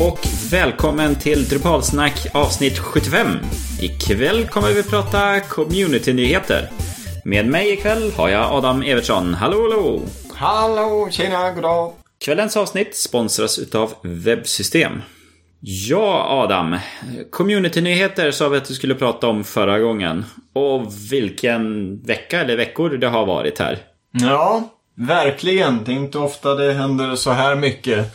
och välkommen till Drupalsnack avsnitt 75. Ikväll kommer vi prata community-nyheter. Med mig ikväll har jag Adam Evertsson. Hallå, hallå! Hallå, tjena, goddag! Kvällens avsnitt sponsras utav Webbsystem. Ja, Adam. Community-nyheter sa vi att du skulle prata om förra gången. Och vilken vecka eller veckor det har varit här. Ja, verkligen. Det är inte ofta det händer så här mycket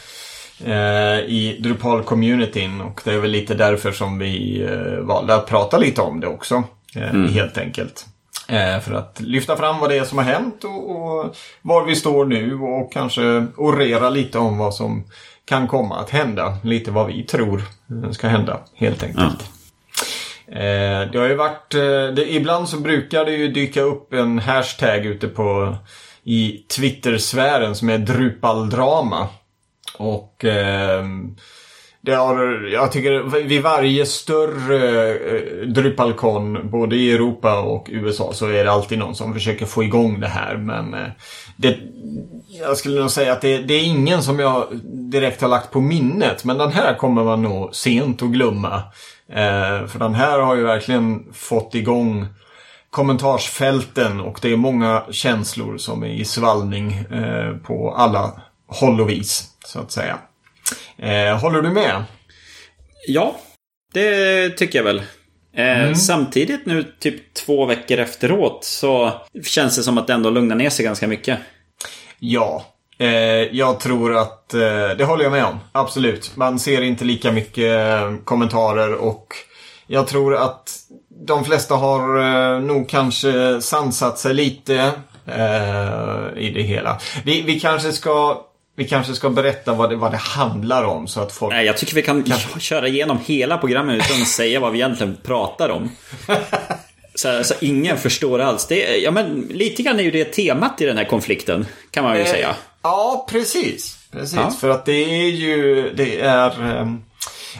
i Drupal-communityn. Och det är väl lite därför som vi eh, valde att prata lite om det också. Eh, mm. Helt enkelt. Eh, för att lyfta fram vad det är som har hänt och, och var vi står nu och kanske orera lite om vad som kan komma att hända. Lite vad vi tror ska hända helt enkelt. Eh, det har ju varit, eh, det, ibland så brukar det ju dyka upp en hashtag ute på i Twitter-sfären som är Drupaldrama. Och eh, det har, jag tycker vid varje större eh, Drupalcon, både i Europa och USA, så är det alltid någon som försöker få igång det här. Men eh, det, jag skulle nog säga att det, det, är ingen som jag direkt har lagt på minnet. Men den här kommer man nog sent att glömma. Eh, för den här har ju verkligen fått igång kommentarsfälten och det är många känslor som är i svallning eh, på alla håll och vis, så att säga. Eh, håller du med? Ja, det tycker jag väl. Eh, mm. Samtidigt nu, typ två veckor efteråt, så känns det som att det ändå lugnar ner sig ganska mycket. Ja, eh, jag tror att eh, det håller jag med om. Absolut. Man ser inte lika mycket eh, kommentarer och jag tror att de flesta har eh, nog kanske sansat sig lite eh, i det hela. Vi, vi kanske ska vi kanske ska berätta vad det, vad det handlar om så att folk... Nej, jag tycker vi kan kanske... köra igenom hela programmet utan att säga vad vi egentligen pratar om. Så, så, ingen förstår alls. Det, ja, men lite grann är ju det temat i den här konflikten. Kan man ju eh, säga. Ja, precis. Precis. Ja. För att det är ju... Det är... Eh,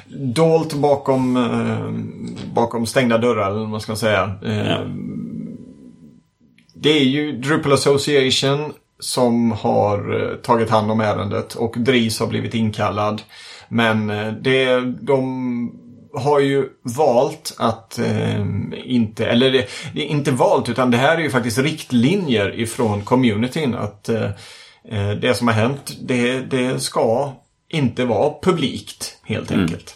dolt bakom, eh, bakom stängda dörrar, eller vad man ska säga. Eh, ja. Det är ju Drupal Association som har eh, tagit hand om ärendet och Dries har blivit inkallad. Men eh, det, de har ju valt att eh, inte, eller det, det, inte valt utan det här är ju faktiskt riktlinjer ifrån communityn att eh, eh det som har hänt det, det ska inte vara publikt helt mm. enkelt.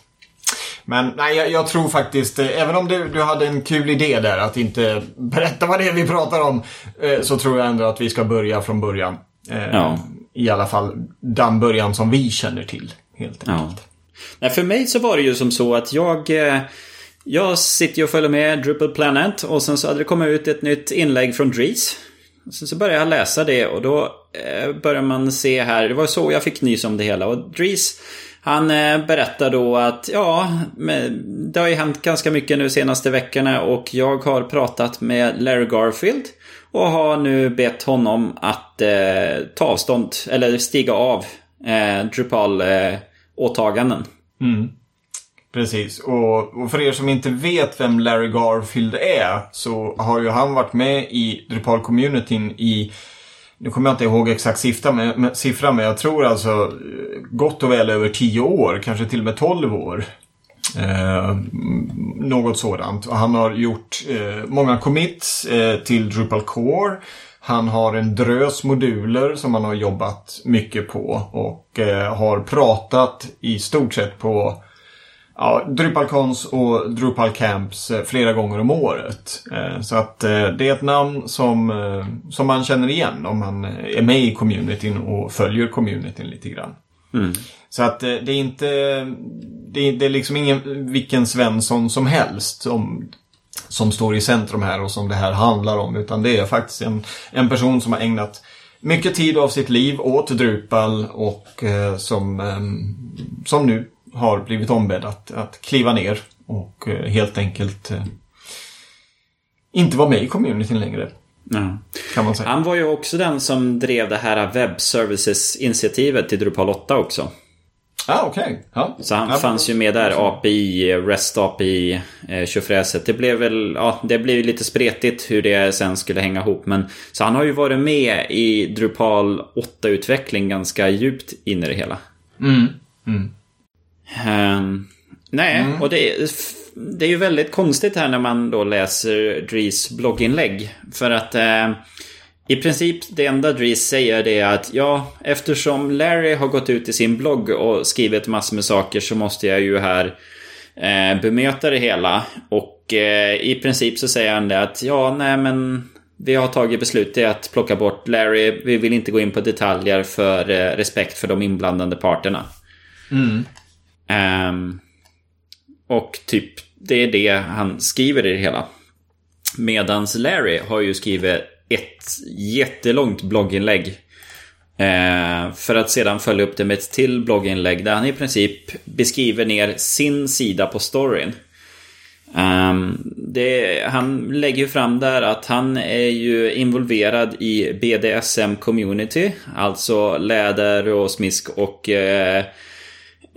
Men nej, jag, jag, tror faktiskt, eh, även om du, du hade en kul idé där att inte berätta vad det är vi pratar om, eh, så tror jag ändå att vi ska börja från början. Eh, ja. I alla fall den början som vi känner till, helt enkelt. Ja. Nej, för mig så var det ju som så att jag jag sitter ju och följer med Drupal Planet och sen så hade det kommit ut ett nytt inlägg från Dries. Sen så började jag läsa det och då börjar man se här, det var så jag fick nys om det hela. Och Dries han eh, berättar då att ja, det har ju hänt ganska mycket nu senaste veckorna och jag har pratat med Larry Garfield och har nu bett honom att eh, ta avstånd eller stiga av eh, Drupal-åtaganden. Eh, mm. Precis, och, och, för er som inte vet vem Larry Garfield är så har ju han varit med i Drupal-communityn i nu kommer jag inte ihåg exakt siffra men, siffra, men jag tror alltså eh, gott och väl över 10 år, kanske till och med 12 år. Eh, något sådant. Och han har gjort eh, många commits eh, till Drupal Core. Han har en drös moduler som han har jobbat mycket på och eh, har pratat i stort sett på ja, Drupalcons och Drupal Camps eh, flera gånger om året. Eh, så att eh, det är ett namn som, som man känner igen om man är med i communityn och följer communityn lite grann. Mm. Så att det är inte, det är, det är liksom ingen vilken Svensson som helst som, som står i centrum här och som det här handlar om. Utan det är faktiskt en, en person som har ägnat mycket tid av sitt liv åt Drupal och eh, som, eh, som nu har blivit ombedd att, att kliva ner och eh, helt enkelt eh, inte vara med i communityn längre. Ja. Han var ju också den som drev det här Web Services-initiativet till Drupal 8 också. Ah. Okay. Ja. Så han ja, fanns ju med där, API, REST API, eh, tjofräset. Det blev väl, ja, det blev lite spretigt hur det sen skulle hänga ihop. Men, så han har ju varit med i Drupal 8-utveckling ganska djupt in i det hela. Mm. Mm. Um, nej, mm. och det är, det är ju väldigt konstigt här när man då läser Dries blogginlägg. För att uh, i princip det enda Dries säger det är att ja, eftersom Larry har gått ut i sin blogg och skrivit massor med saker så måste jag ju här uh, bemöta det hela. Och uh, i princip så säger han det att ja, nej men vi har tagit beslut i att plocka bort Larry. Vi vill inte gå in på detaljer för respekt för de inblandade parterna. Mm. Um, och typ, det är det han skriver i det hela. Medans Larry har ju skrivit ett jättelångt blogginlägg. Eh, för att sedan följa upp det med ett till blogginlägg där han i princip beskriver ner sin sida på storyn. Um, det, han lägger ju fram där att han är ju involverad i BDSM-community. Alltså läder och smisk och eh,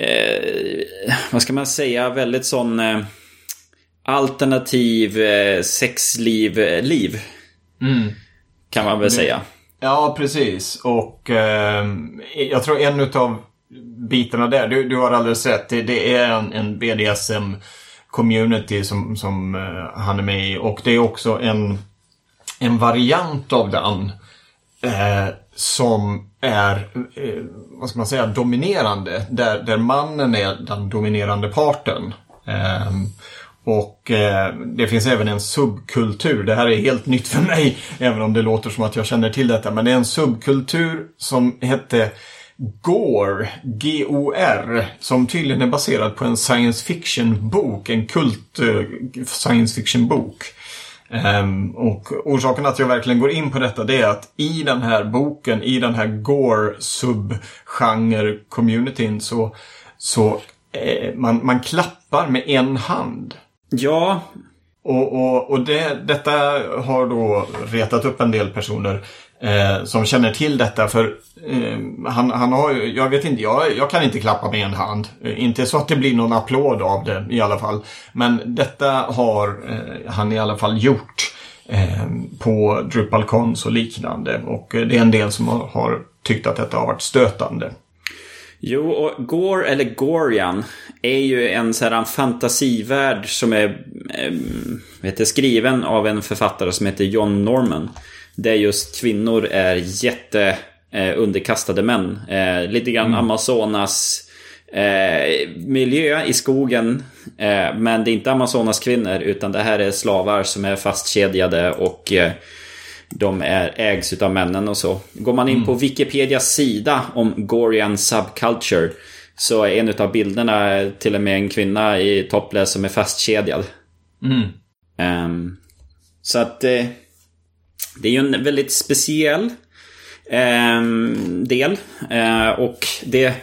eh, vad ska man säga, väldigt sån eh, alternativ eh, sexliv-liv. Mm. Kan man väl det, säga. Ja, precis. Och eh, jag tror en utav bitarna där, du, du har alldeles rätt. Det, det är en, en BDSM community som, som uh, han är med i. Och det är också en, en variant av den. Eh, som är, eh, vad ska man säga, dominerande. Där, där mannen är den dominerande parten. Eh, och eh, det finns även en subkultur. Det här är helt nytt för mig, även om det låter som att jag känner till detta. Men det är en subkultur som hette Gore, G-O-R, som tydligen är baserad på en science fiction-bok, en kult uh, science fiction-bok. Um, och orsaken att jag verkligen går in på detta det är att i den här boken, i den här Gore subgenre-communityn så, så eh, man, man klappar med en hand. Ja. Och, och, och det, detta har då retat upp en del personer eh, som känner till detta. För eh, han, han har jag vet inte, jag, jag kan inte klappa med en hand. Eh, inte så att det blir någon applåd av det i alla fall. Men detta har eh, han i alla fall gjort eh, på DrupalCons och liknande. Och eh, det är en del som har, har tyckt att detta har varit stötande. Jo, och Gore, eller Gorian, är ju en sån fantasivärld som är eh, vet skriven av en författare som heter John Norman. Där just kvinnor är jätte eh, underkastade män. Eh, lite grann mm. Amazonas eh, miljö i skogen. Men det är inte Amazonas kvinnor utan det här är slavar som är fastkedjade och de är, ägs utav männen och så. Går man in mm. på Wikipedias sida om Gorian Subculture så är en utav bilderna till och med en kvinna i topless som är fastkedjad. Mm. Um, så att det är ju en väldigt speciell eh, del. Eh, och det,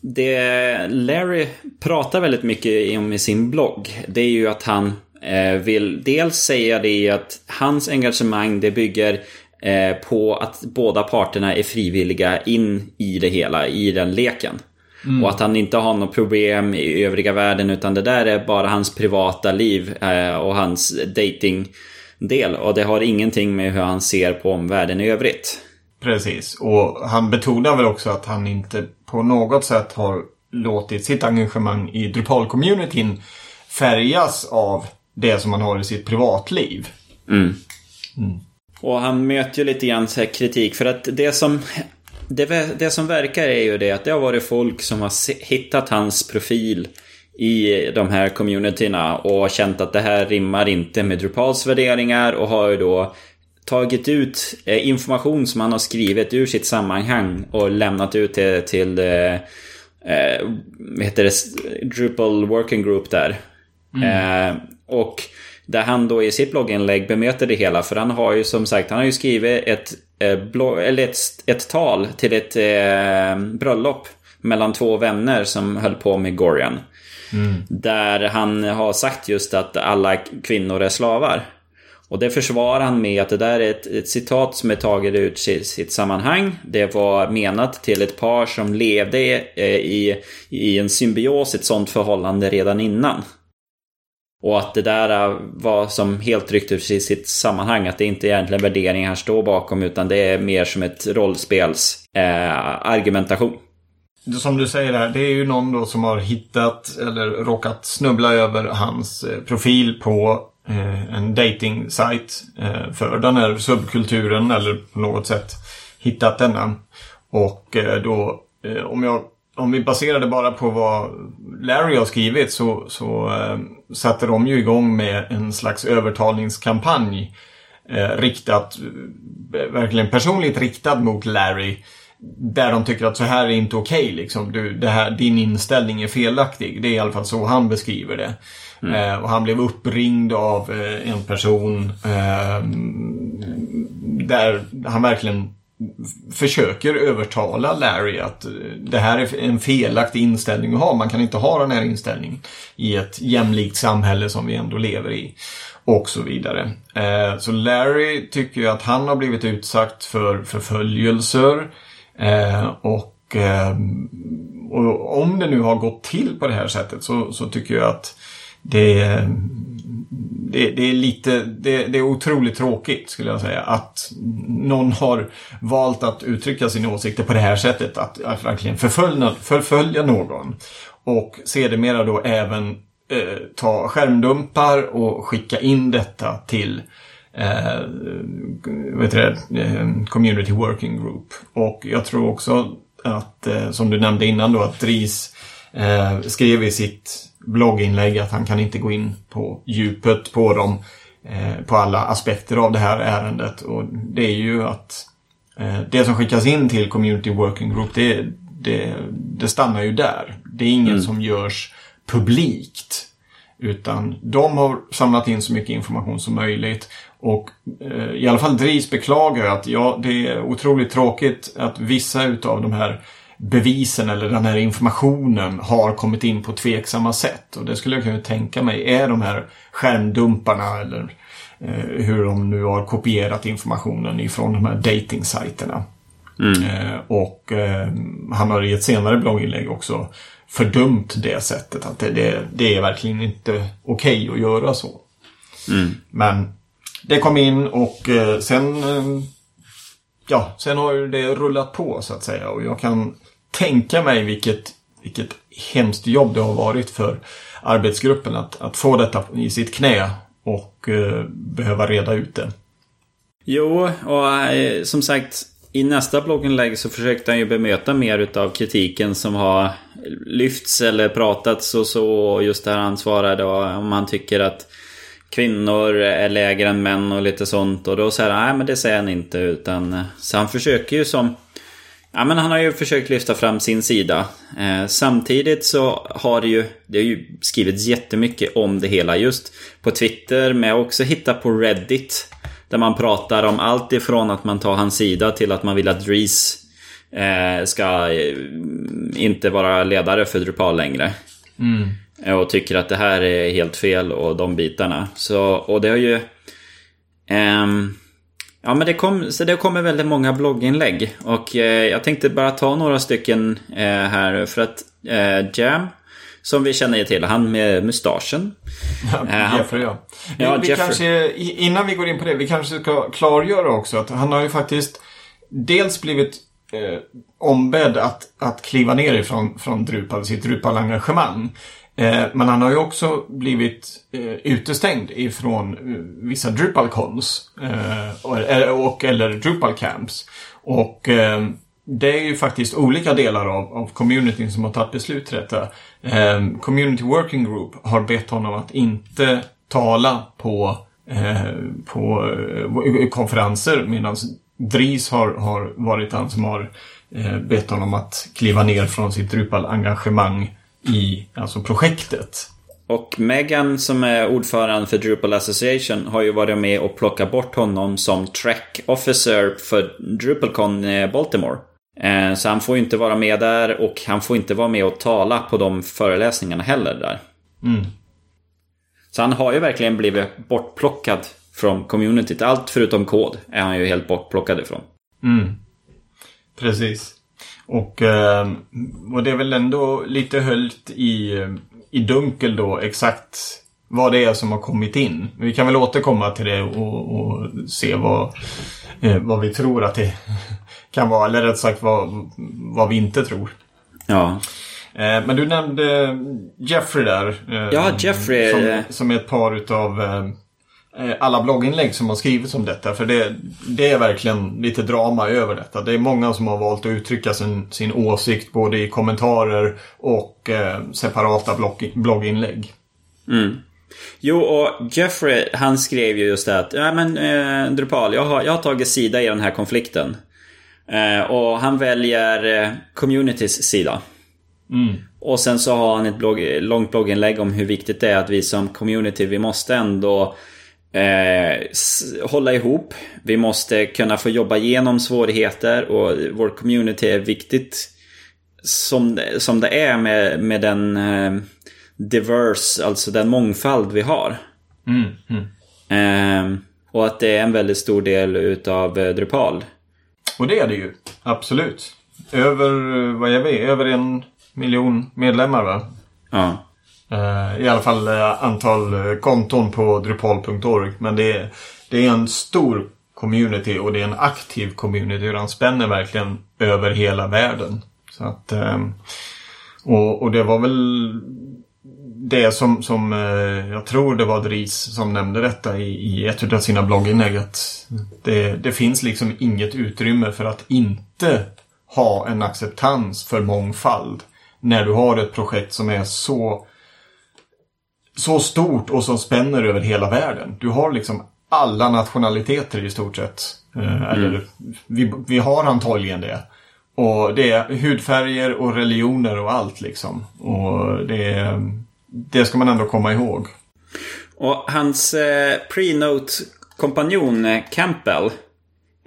det Larry pratar väldigt mycket om i sin blogg. Det är ju att han eh, vill dels säga det att hans engagemang det bygger eh, på att båda parterna är frivilliga in i det hela, i den leken. Mm. Och att han inte har något problem i övriga världen utan det där är bara hans privata liv eh, och hans dating del och det har ingenting med hur han ser på omvärlden i övrigt. Precis, och han betonar väl också att han inte på något sätt har låtit sitt engagemang i Drupal-communityn färgas av det som han har i sitt privatliv. Mm. Mm. Och han möter ju lite grann så kritik för att det som det, det som verkar är ju det att det har varit folk som har hittat hans profil i de här communityna och känt att det här rimmar inte med Drupals värderingar och har ju då tagit ut eh, information som han har skrivit ur sitt sammanhang och lämnat ut det till eh, eh, vad heter det, Drupal Working Group där. Mm. Eh, och där han då i sitt blogginlägg bemöter det hela för han har ju som sagt han har ju skrivit ett, eh, blogg, eller ett, ett tal till ett eh, bröllop mellan två vänner som höll på med Gorian. Mm. Där han har sagt just att alla kvinnor är slavar. Och det försvarar han med att det där är ett, ett citat som är taget ut sitt, sitt sammanhang. Det var menat till ett par som levde eh, i, i en symbios, ett sånt förhållande redan innan. Och att det där var som helt ryckt ur sitt sammanhang. Att det inte egentligen värderingar står bakom utan det är mer som ett rollspels eh, argumentation som du säger här, det är ju någon då som har hittat eller råkat snubbla över hans eh, profil på eh, en dating sajt eh, för den här subkulturen eller på något sätt hittat denna. Och eh, då, eh, om, jag, om vi baserar det bara på vad Larry har skrivit så, så eh, satte de ju igång med en slags övertalningskampanj riktat, verkligen personligt riktad mot Larry där de tycker att så här är inte okej. Okay, liksom. din inställning är felaktig. Det är i alla fall så han beskriver det. Mm. Eh, och han blev uppringd av eh, en person eh, där han verkligen försöker övertala Larry att eh, det här är en felaktig inställning att ha. Man kan inte ha den här inställningen i ett jämlikt samhälle som vi ändå lever i. Och så vidare. Eh, så Larry tycker ju att han har blivit utsatt för förföljelser. Eh, och, eh, och, om det nu har gått till på det här sättet så, så tycker jag att det, det, det är lite, det, det, är otroligt tråkigt skulle jag säga att någon har valt att uttrycka sina åsikter på det här sättet. Att, att verkligen förfölja, förfölja någon. Och sedermera då även eh, ta skärmdumpar och skicka in detta till eh, vet det, Community Working Group. Och jag tror också att, eh, som du nämnde innan då, att Dries eh, skrev i sitt blogginlägg att han kan inte gå in på djupet på dem, eh, på alla aspekter av det här ärendet. Och det är ju att eh, det som skickas in till Community Working Group, det, det, det stannar ju där. Det är inget mm. som görs publikt. Utan de har samlat in så mycket information som möjligt och eh, i alla fall Dries beklagar att ja, det är otroligt tråkigt att vissa utav de här bevisen eller den här informationen har kommit in på tveksamma sätt. Och det skulle jag kunna tänka mig är de här skärmdumparna eller eh, hur de nu har kopierat informationen ifrån de här datingsajterna. Mm. Eh, och eh, han har i ett senare blogginlägg också fördömt det sättet. Att det, det, det är verkligen inte okej okay att göra så. Mm. Men det kom in och eh, sen eh, Ja, sen har ju det rullat på så att säga och jag kan tänka mig vilket, vilket hemskt jobb det har varit för arbetsgruppen att, att få detta i sitt knä och eh, behöva reda ut det. Jo, och eh, som sagt i nästa blogginlägg så försökte han ju bemöta mer utav kritiken som har lyfts eller pratats och så. Och just där han svarade om han tycker att kvinnor är lägre än män och lite sånt. Och då säger han, nej men det säger han inte. Utan, så han försöker ju som... Ja men han har ju försökt lyfta fram sin sida. Eh, samtidigt så har det ju, det har ju skrivits jättemycket om det hela just på Twitter. Men jag har också hittat på Reddit. Där man pratar om allt ifrån att man tar hans sida till att man vill att Dries eh, ska eh, inte vara ledare för Drupal längre. Mm. Och tycker att det här är helt fel och de bitarna. Så, och det har ju... Um, ja men det, kom, så det kommer väldigt många blogginlägg. Och eh, jag tänkte bara ta några stycken eh, här för att eh, Jam som vi känner till, han med mustaschen. Ja, eh, Jeffrey ja. Vi, ja, vi Jeffrey. kanske, innan vi går in på det, vi kanske ska klargöra också att han har ju faktiskt dels blivit eh, ombedd att, att kliva ner ifrån från Drupal, sitt Drupal-engagemang. Eh, men han har ju också blivit eh, utestängd ifrån eh, vissa Drupalcons eh, och, eller Drupal Camps. Och eh, det är ju faktiskt olika delar av, av communityn som har tagit beslut till detta. Eh, Community Working Group har bett honom att inte tala på, på konferenser medan Dries har, har varit han som har bett honom att kliva ner från sitt Drupal-engagemang i alltså projektet. Och Megan som är ordförande för Drupal Association har ju varit med och plockat bort honom som track officer för DrupalCon Baltimore. Eh, så han får ju inte vara med där och han får inte vara med och tala på de föreläsningarna heller där. Mm. Så han har ju verkligen blivit bortplockad från communityt. Allt förutom kod är han ju helt bortplockad ifrån. Mm. Precis. Och, eh, och det är väl ändå lite höljt i, i dunkel då exakt vad det är som har kommit in. Vi kan väl återkomma till det och, och se vad, eh, vad vi tror att det kan vara. Eller rätt sagt vad, vad vi inte tror. Ja. Eh, men du nämnde Jeffrey där. Eh, Ja, Jeffrey, Som, som är ett par utav alla blogginlägg som har skrivits om detta. För det, det är verkligen lite drama över detta. Det är många som har valt att uttrycka sin, sin åsikt både i kommentarer och eh, separata blogg, blogginlägg. Jo, och Jeffrey han skrev ju just det att ja, men eh, Drupal, jag har, jag har tagit sida i den här konflikten. Eh, och han väljer eh, communitys sida. Och sen så har han ett blogg, långt blogginlägg om hur viktigt det är att vi som community, vi måste ändå eh, s- hålla ihop. Vi måste kunna få jobba igenom svårigheter och vår community är viktigt som, som det är med, med den eh, diverse, alltså den mångfald vi har. Eh, och att det är en väldigt stor del utav eh, Drupal. Och det är det ju. Absolut. Över, eh, vad är vi? Över en miljon medlemmar va? Ja. Eh, I alla fall eh, antal eh, konton på drupal.org. Men det är, det är en stor community och det är en aktiv community. och Den spänner verkligen över hela världen. Så att, och, och det var väl det som, som jag tror det var Dries som nämnde detta i, i ett av sina blogginlägg. Att det, det finns liksom inget utrymme för att inte ha en acceptans för mångfald. När du har ett projekt som är så så stort och som spänner över hela världen. Du har liksom alla nationaliteter i stort sett. Eh, Eller vi, vi har antagligen det. Och det är hudfärger och religioner och allt liksom. Och det, det ska man ändå komma ihåg. Och hans eh, pre-note-kompanjon eh, Campbell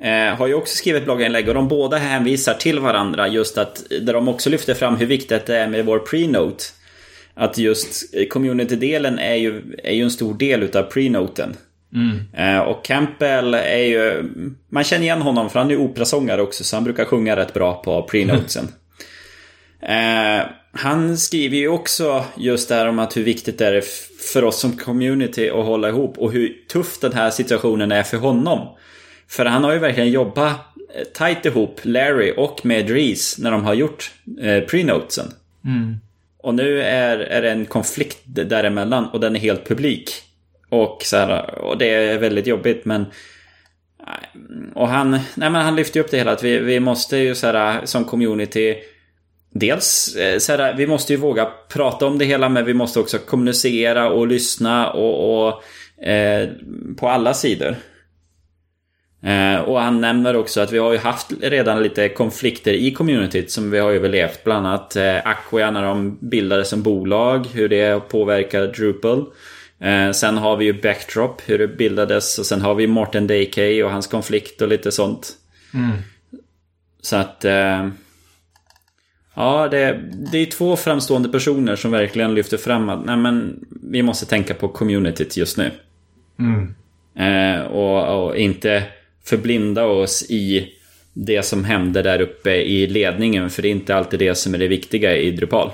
eh, har ju också skrivit blogginlägg och de båda hänvisar till varandra just att där de också lyfter fram hur viktigt det är med vår pre-note. Att just community-delen är ju, är ju en stor del utav pre-noten. Eh, och Campbell är ju... Man känner igen honom för han är ju operasångare också så han brukar sjunga rätt bra på pre-notesen. Eh, han skriver ju också just det här om att hur viktigt det är för oss som community att hålla ihop och hur tuff den här situationen är för honom. För han har ju verkligen jobbat eh, tight ihop, Larry och med Dries när de har gjort eh, pre-notesen. Och nu är, är det en konflikt däremellan och den är helt publik. Och, så här, och det är väldigt jobbigt men... Äh, och han, nej men han lyfter ju upp det hela att vi, vi måste ju så här som community Dels eh, så här, vi måste ju våga prata om det hela men vi måste också kommunicera och lyssna och, och eh, på alla sidor. Eh, och han nämner också att vi har ju haft redan lite konflikter i communityt som vi har överlevt. Bland annat eh, Acquia när de bildades som bolag, hur det påverkar Drupal. Eh, sen har vi ju Backdrop, hur det bildades. Och sen har vi Morten Dakey och hans konflikt och lite sånt. Så att... Ja, det, det är två framstående personer som verkligen lyfter fram att nej, men, vi måste tänka på communityt just nu. Eh, och, och inte förblinda oss i det som hände där uppe i ledningen. För det är inte alltid det som är det viktiga i Drupal.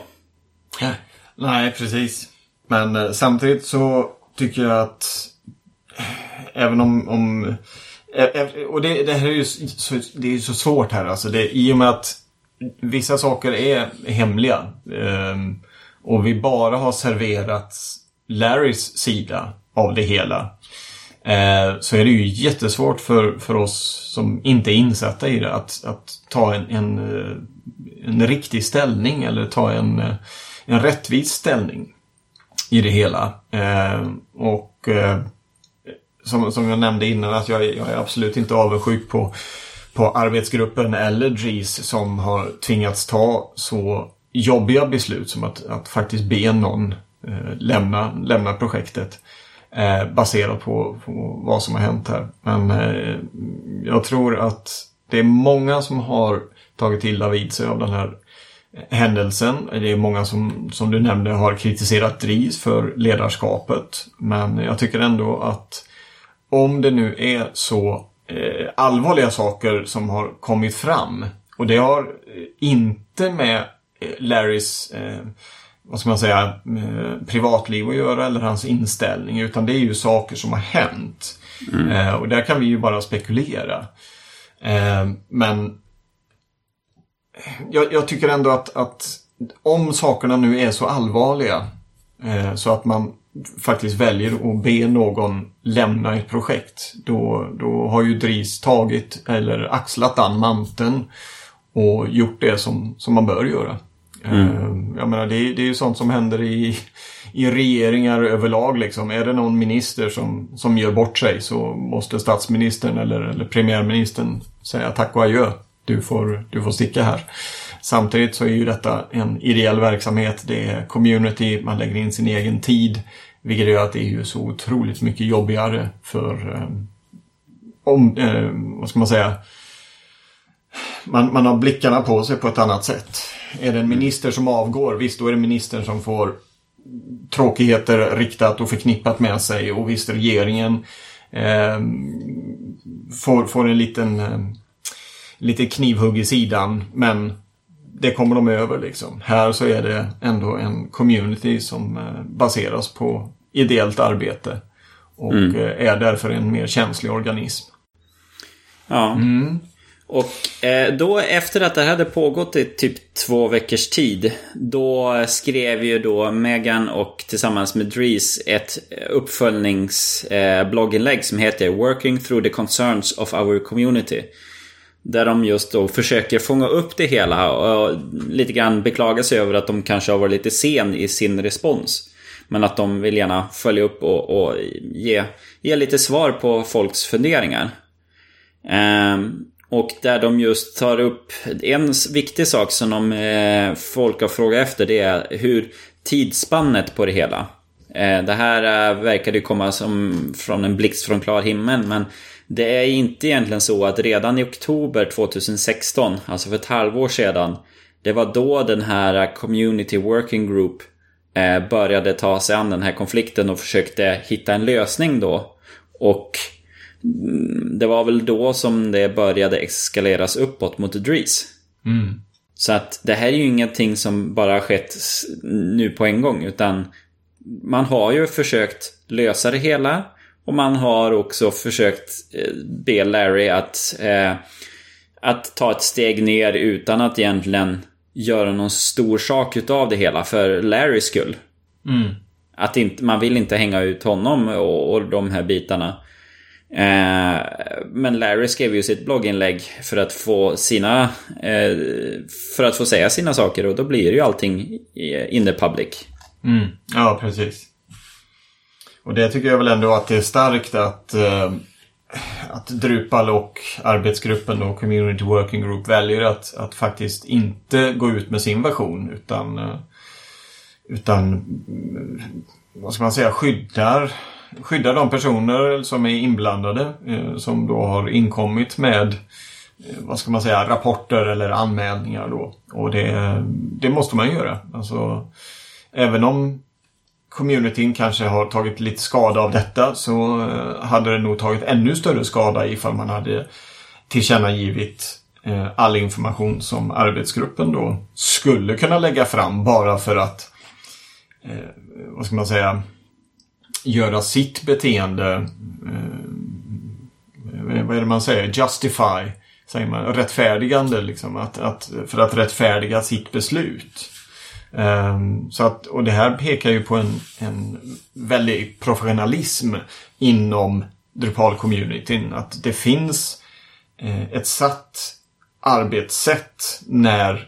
Nej, precis. Men eh, samtidigt så tycker jag att eh, även om... om eh, och det, det här är ju så, det är så svårt här alltså. Det, I och med att vissa saker är hemliga. Ehm, och vi bara har serverat Larrys sida av det hela. Eh, så är det ju jättesvårt för, för oss som inte är insatta i det att, att ta en, en, eh, en riktig ställning eller ta en, eh, en rättvis ställning i det hela. Eh, och eh, som, som jag nämnde innan att jag, är- jag är absolut inte avundsjuk på, på arbetsgruppen eller GIS som har tvingats ta så jobbiga beslut som att, att faktiskt be någon eh, lämna, lämna projektet. Eh, baserat på, på vad som har hänt här. Men eh, jag tror att det är många som har tagit illa vid sig av den här händelsen. Det är många som, som du nämnde, har kritiserat DRIS för ledarskapet. Men jag tycker ändå att om det nu är så eh, allvarliga saker som har kommit fram och det har inte med eh, Larrys eh, vad ska man säga, eh, privatliv att göra eller hans inställning utan det är ju saker som har hänt. Eh, och där kan vi ju bara spekulera. Eh, men jag, jag tycker ändå att, att om sakerna nu är så allvarliga eh, så att man faktiskt väljer att be någon lämna ett projekt. Då, då har ju DRIS tagit eller axlat den manteln och gjort det som, som man bör göra. Mm. Eh, jag menar, det, det är ju sånt som händer i, i regeringar överlag. Liksom. Är det någon minister som, som gör bort sig så måste statsministern eller, eller premiärministern säga tack och adjö. Du får, du får sticka här. Samtidigt så är ju detta en ideell verksamhet. Det är community, man lägger in sin egen tid. Vilket gör att det är ju så otroligt mycket jobbigare för eh, om, eh, vad ska man säga, man, man har blickarna på sig på ett annat sätt. Är det en minister som avgår, visst då är det ministern som får tråkigheter riktat och förknippat med sig och visst regeringen eh, får, får en liten eh, lite knivhugg i sidan men det kommer de över liksom. Här så är det ändå en community som eh, baseras på ideellt arbete och mm. Eh, är därför en mer känslig organism. Ja. Mm. Och eh, då efter att det hade pågått i typ två veckors tid. Då skrev ju då Megan och tillsammans med Dries ett eh, uppföljningsblogginlägg eh, som heter Working through the concerns of our community. Där de just då försöker fånga upp det hela och lite grann beklaga sig över att de kanske har varit lite sen i sin respons. Men att de vill gärna följa upp och, och ge, ge lite svar på folks funderingar. Um, och där de just tar upp en viktig sak som de, eh, folk har frågat efter det är hur tidsspannet på det hela. Eh, det här eh, verkar ju komma som från en blixt från klar himmel men det är inte egentligen så att redan i oktober 2016, alltså för ett halvår sedan, det var då den här eh, Community Working Group eh, började ta sig an den här konflikten och försökte hitta en lösning då. Och det var väl då som det började eskaleras uppåt mot Dries. Mm. Så att det här är ju ingenting som bara har skett nu på en gång utan man har ju försökt lösa det hela. Och man har också försökt eh, be Larry att, eh, att ta ett steg ner utan att egentligen göra någon stor sak utav det hela för Larrys skull. Mm. Att inte, man vill inte hänga ut honom och, och de här bitarna. Eh, men Larry skrev ju sitt blogginlägg för att få sina... Eh, för att få säga sina saker och då blir ju allting in the public. Mm. Ja, precis. Och det tycker jag väl ändå att det är starkt att, eh, att Drupal och arbetsgruppen och Community Working Group väljer att, att faktiskt inte gå ut med sin version utan, eh, utan mm, vad ska man säga, skyddar, skydda de personer som är inblandade eh, som då har inkommit med eh, vad ska man säga, rapporter eller anmälningar då. Och det, det måste man göra. Alltså, även om communityn kanske har tagit lite skada av detta så eh, hade det nog tagit ännu större skada ifall man hade tillkännagivit eh, all information som arbetsgruppen då skulle kunna lägga fram bara för att eh, vad ska man säga göra sitt beteende eh, eh, vad är det man säger? Justify, säger man, rättfärdigande liksom. Att, att, för att rättfärdiga sitt beslut. Eh, så att, och det här pekar ju på en, en väldig professionalism inom Drupal-communityn. Att det finns eh, ett satt arbetssätt när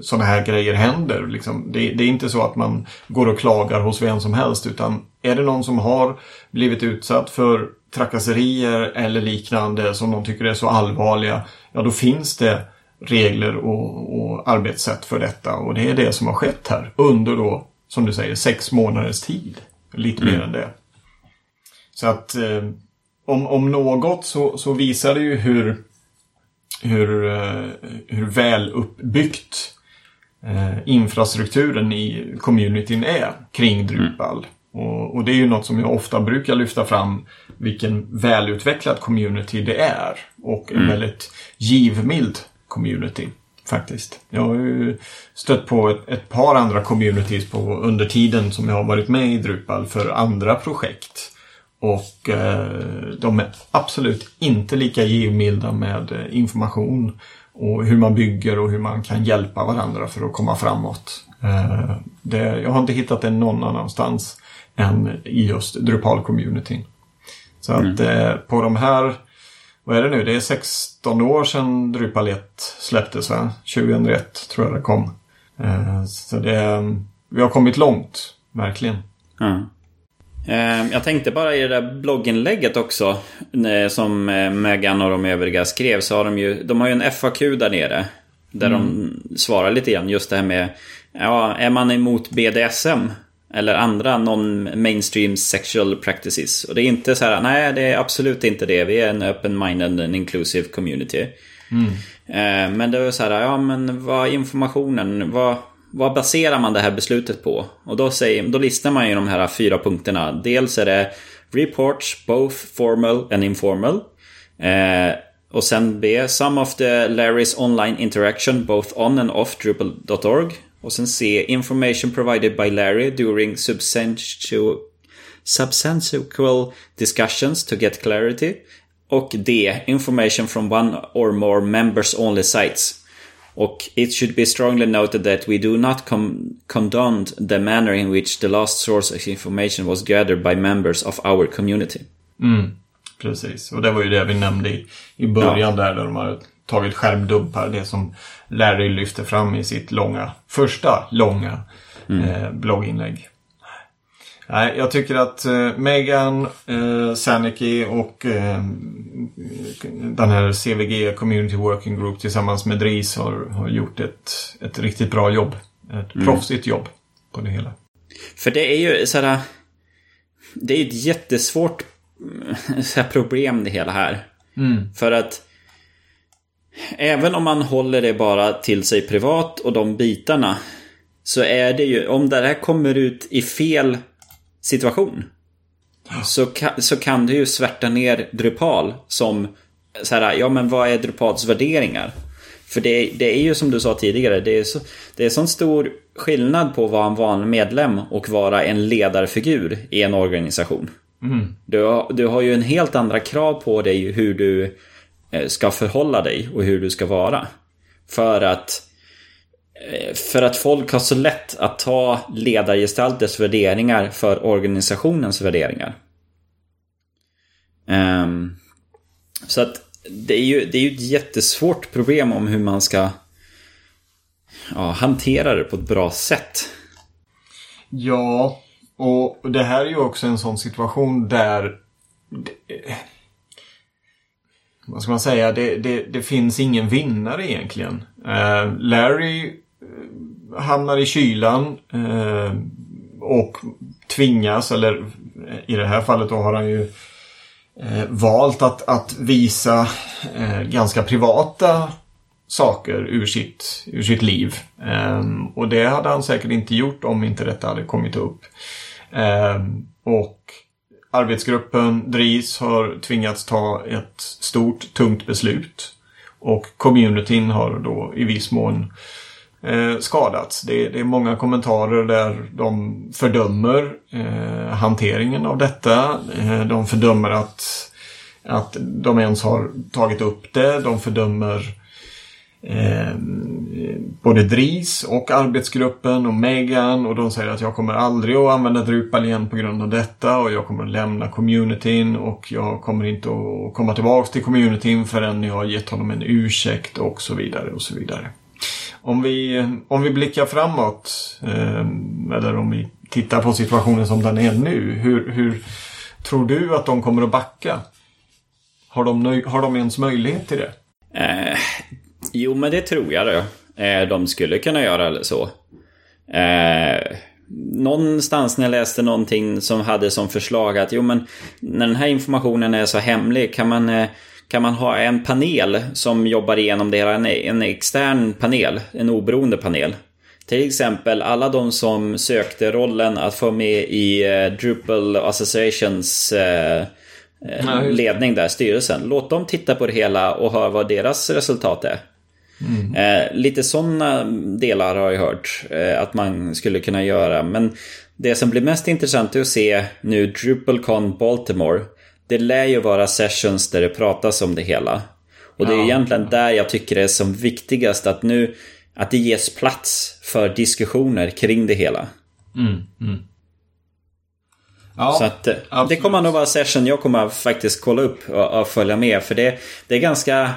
sådana här grejer händer. Liksom, det, det, är inte så att man går och klagar hos vem som helst utan är det någon som har blivit utsatt för trakasserier eller liknande som de tycker är så allvarliga, ja då finns det regler och, och arbetssätt för detta. Och det är det som har skett här under då, som du säger, sex månaders tid. Lite mm. mer än det. Så att eh, om, om något så, så visar det ju hur, hur, eh, hur väl uppbyggt eh, infrastrukturen i communityn är kring Drupal. Mm. Och, och, det är ju något som jag ofta brukar lyfta fram vilken välutvecklad community det är. Och en mm. väldigt givmild community. Faktiskt. Jag har ju stött på ett, ett, par andra communities på, under tiden som jag har varit med i Drupal för andra projekt. Och eh, de är absolut inte lika givmilda med eh, information och hur man bygger och hur man kan hjälpa varandra för att komma framåt. Eh, det, jag har inte hittat det någon annanstans än i just Drupal-communityn. Så mm. att eh, på de här, vad är det nu, det är 16 år sedan Drupal 1 släpptes va? 2001 tror jag det kom. Så det, vi har kommit långt, verkligen. Mm. Jag tänkte bara i det där blogginlägget också som Megan och de övriga skrev så har de ju, de har ju en FAQ där nere. Där mm. de svarar lite grann just det här med Ja, är man emot BDSM? Eller andra non-mainstream sexual practices. Och det är inte så här, nej det är absolut inte det. Vi är en open-minded and inclusive community. Mm. Eh, men det är så här, ja men vad informationen? Vad, vad baserar man det här beslutet på? Och då, säger, då listar man ju de här fyra punkterna. Dels är det reports both formal and informal. Eh, och sen B. Some of the Larry's online interaction both on and off Drupal.org. Och sen C. Information provided by Larry during substantial, substantial discussions to get clarity. Och D. Information from one or more members only sites. Och it should be strongly noted that we do not condone the manner in which the last source of information was gathered by members of our community. Mm, precis, och det var ju det vi nämnde i, i början ja. där, där de har tagit skärmdumpar. Det som Larry lyfter fram i sitt långa, första långa mm. eh, blogginlägg. Nej, jag tycker att eh, Megan, eh, Saniki och eh, den här CVG Community Working Group tillsammans med Dries har, har gjort ett, ett riktigt bra jobb. Ett mm. proffsigt jobb på det hela. För det är ju sådär... Det är ett jättesvårt så problem det hela här. Mm. För att Även om man håller det bara till sig privat och de bitarna. Så är det ju, om det här kommer ut i fel situation. Så kan, så kan det ju svärta ner Drupal som så här, ja men vad är Drupals värderingar? För det, det är ju som du sa tidigare, det är, så, det är sån stor skillnad på att vara en vanlig medlem och vara en ledarfigur i en organisation. Mm. Du, du har ju en helt andra krav på dig hur du Eh, ska förhålla dig och hur du ska vara. För att Eh, för att folk har så lätt att ta ledargestalters värderingar för organisationens värderingar. Ehm, så att det är ju det är ju ett jättesvårt problem om hur man ska ja, hantera det på ett bra sätt. Ja, och det här är ju också en sån situation där eh, vad ska man säga, det, det, det finns ingen vinnare egentligen. Eh, Larry Eh, hamnar i kylan eh, och tvingas, eller i det här fallet då har han ju eh, valt att, att visa eh, ganska privata saker ur sitt, ur sitt liv. Eh, och det hade han säkert inte gjort om inte detta hade kommit upp. Och Arbetsgruppen DRIS har tvingats ta ett stort, tungt beslut. Och communityn har då i viss mån eh, skadats. Det, det, är många kommentarer där de fördömer eh, hanteringen av detta. Eh, de fördömer att, att de ens har tagit upp det. De fördömer eh, både DRIS och arbetsgruppen och Megan och de säger att jag kommer aldrig att använda Drupal igen på grund av detta och jag kommer att lämna communityn och jag kommer inte att komma tillbaks till communityn förrän jag har gett honom en ursäkt och så vidare och så vidare. Om vi, om vi blickar framåt eh, eller om vi tittar på situationen som den är nu. Hur, hur tror du att de kommer att backa? Har de, har de ens möjlighet till det? Eh, Jo, men det tror jag då. Eh, de skulle kunna göra eller så. Eh, någonstans när jag läste någonting som hade som förslag att jo men när den här informationen är så hemlig kan man, eh, kan man ha en panel som jobbar igenom det hela. En, en extern panel, en oberoende panel. Till exempel alla de som sökte rollen att få med i eh, Drupal Associations eh, ledning där, styrelsen. Låt dem titta på det hela och höra vad deras resultat är. Mm. Eh, lite sådana delar har jag hört eh, att man skulle kunna göra. Men det som blir mest intressant är att se nu DrupalCon Baltimore. Det lär ju vara sessions där det pratas om det hela. Och det är Ja. egentligen där jag tycker det är som viktigast att nu att det ges plats för diskussioner kring det hela. Ja, Så att eh, det kommer nog vara session jag kommer faktiskt kolla upp och, och följa med. För det, det, är ganska,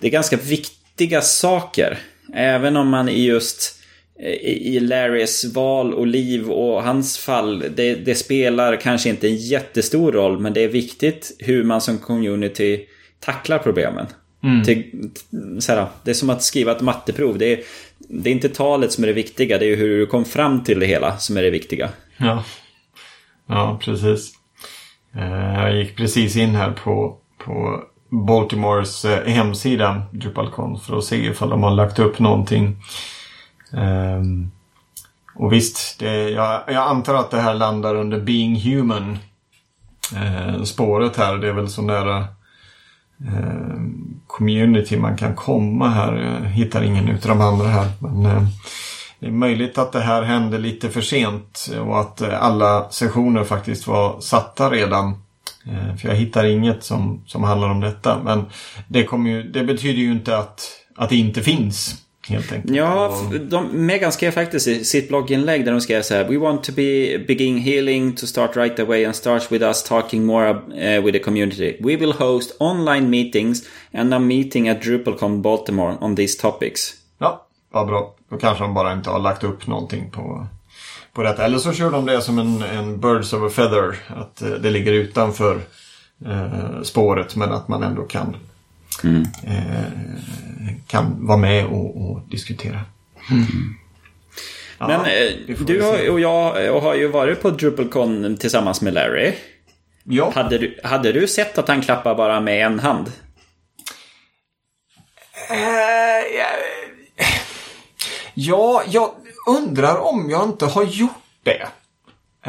det är ganska viktiga saker. Även om man i just i Larrys val och liv och hans fall. Det, det spelar kanske inte en jättestor roll. Men det är viktigt hur man som community tacklar problemen. Till, så här, det är som att skriva ett matteprov. Det är, det är inte talet som är det viktiga. Det är hur du kom fram till det hela som är det viktiga. Ja, ja precis. Eh, Jag gick precis in här på, på Baltimores eh, hemsida, DrupalCon, för att se ifall de har lagt upp någonting. Um, Och visst, det, jag, jag antar att det här landar under Being Human. Eh, spåret här, det är väl så nära eh, community man kan komma här. Jag hittar ingen utav de andra här. Men, eh, det är möjligt att det här hände lite för sent och att eh, alla sessioner faktiskt var satta redan. Eh, för jag hittar inget som, som handlar om detta. Men det, kommer ju, det betyder ju inte att, att det inte finns. Helt enkelt. Ja, de, Megan skrev faktiskt i sitt blogginlägg där de skrev så här We want to be begin healing to start right away and starts with us talking more uh, with the community. We will host online meetings and a meeting at DrupalCon Baltimore on these topics. Ja, vad bra. Då kanske de bara inte har lagt upp någonting på, på detta. Eller så kör de det som en, en Birds of a Feather. Att eh, det ligger utanför eh, spåret men att man ändå kan, eh, kan vara med och, och diskutera. Ja, Men eh, du har, och jag och har ju varit på DrupalCon tillsammans med Larry. Ja, Hade du, hade du sett att han klappar bara med en hand? Eh, ja, jag undrar om jag inte har gjort det.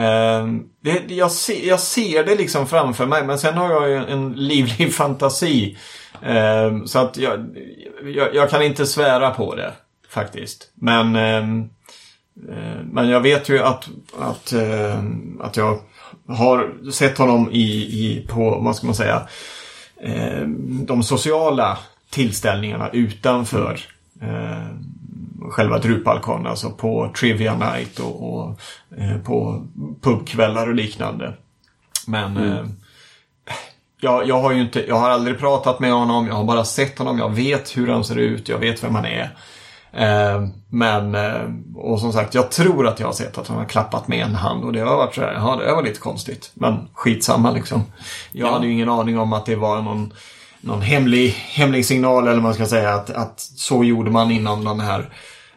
Eh, det jag, se, jag ser det liksom framför mig men sen har jag ju en livlig fantasi. Eh, så att jag, jag, jag kan inte svära på det faktiskt. Men, eh, men jag vet ju att, att, eh, att jag har sett honom i, i på, vad ska man säga, de sociala tillställningarna utanför själva Drupalcon, alltså på Trivia Night och, och eh, på pubkvällar och liknande. Men eh, jag, jag har ju inte, jag har aldrig pratat med honom, jag har bara sett honom, jag vet hur han ser ut, jag vet vem han är. Eh, men, eh, och som sagt, jag tror att jag har sett att han har klappat med en hand och det har varit så här, ja det var lite konstigt. Men skitsamma liksom. Jag Ja. hade ju ingen aning om att det var någon, någon hemlig, hemlig signal eller vad man ska säga att, att så gjorde man inom den här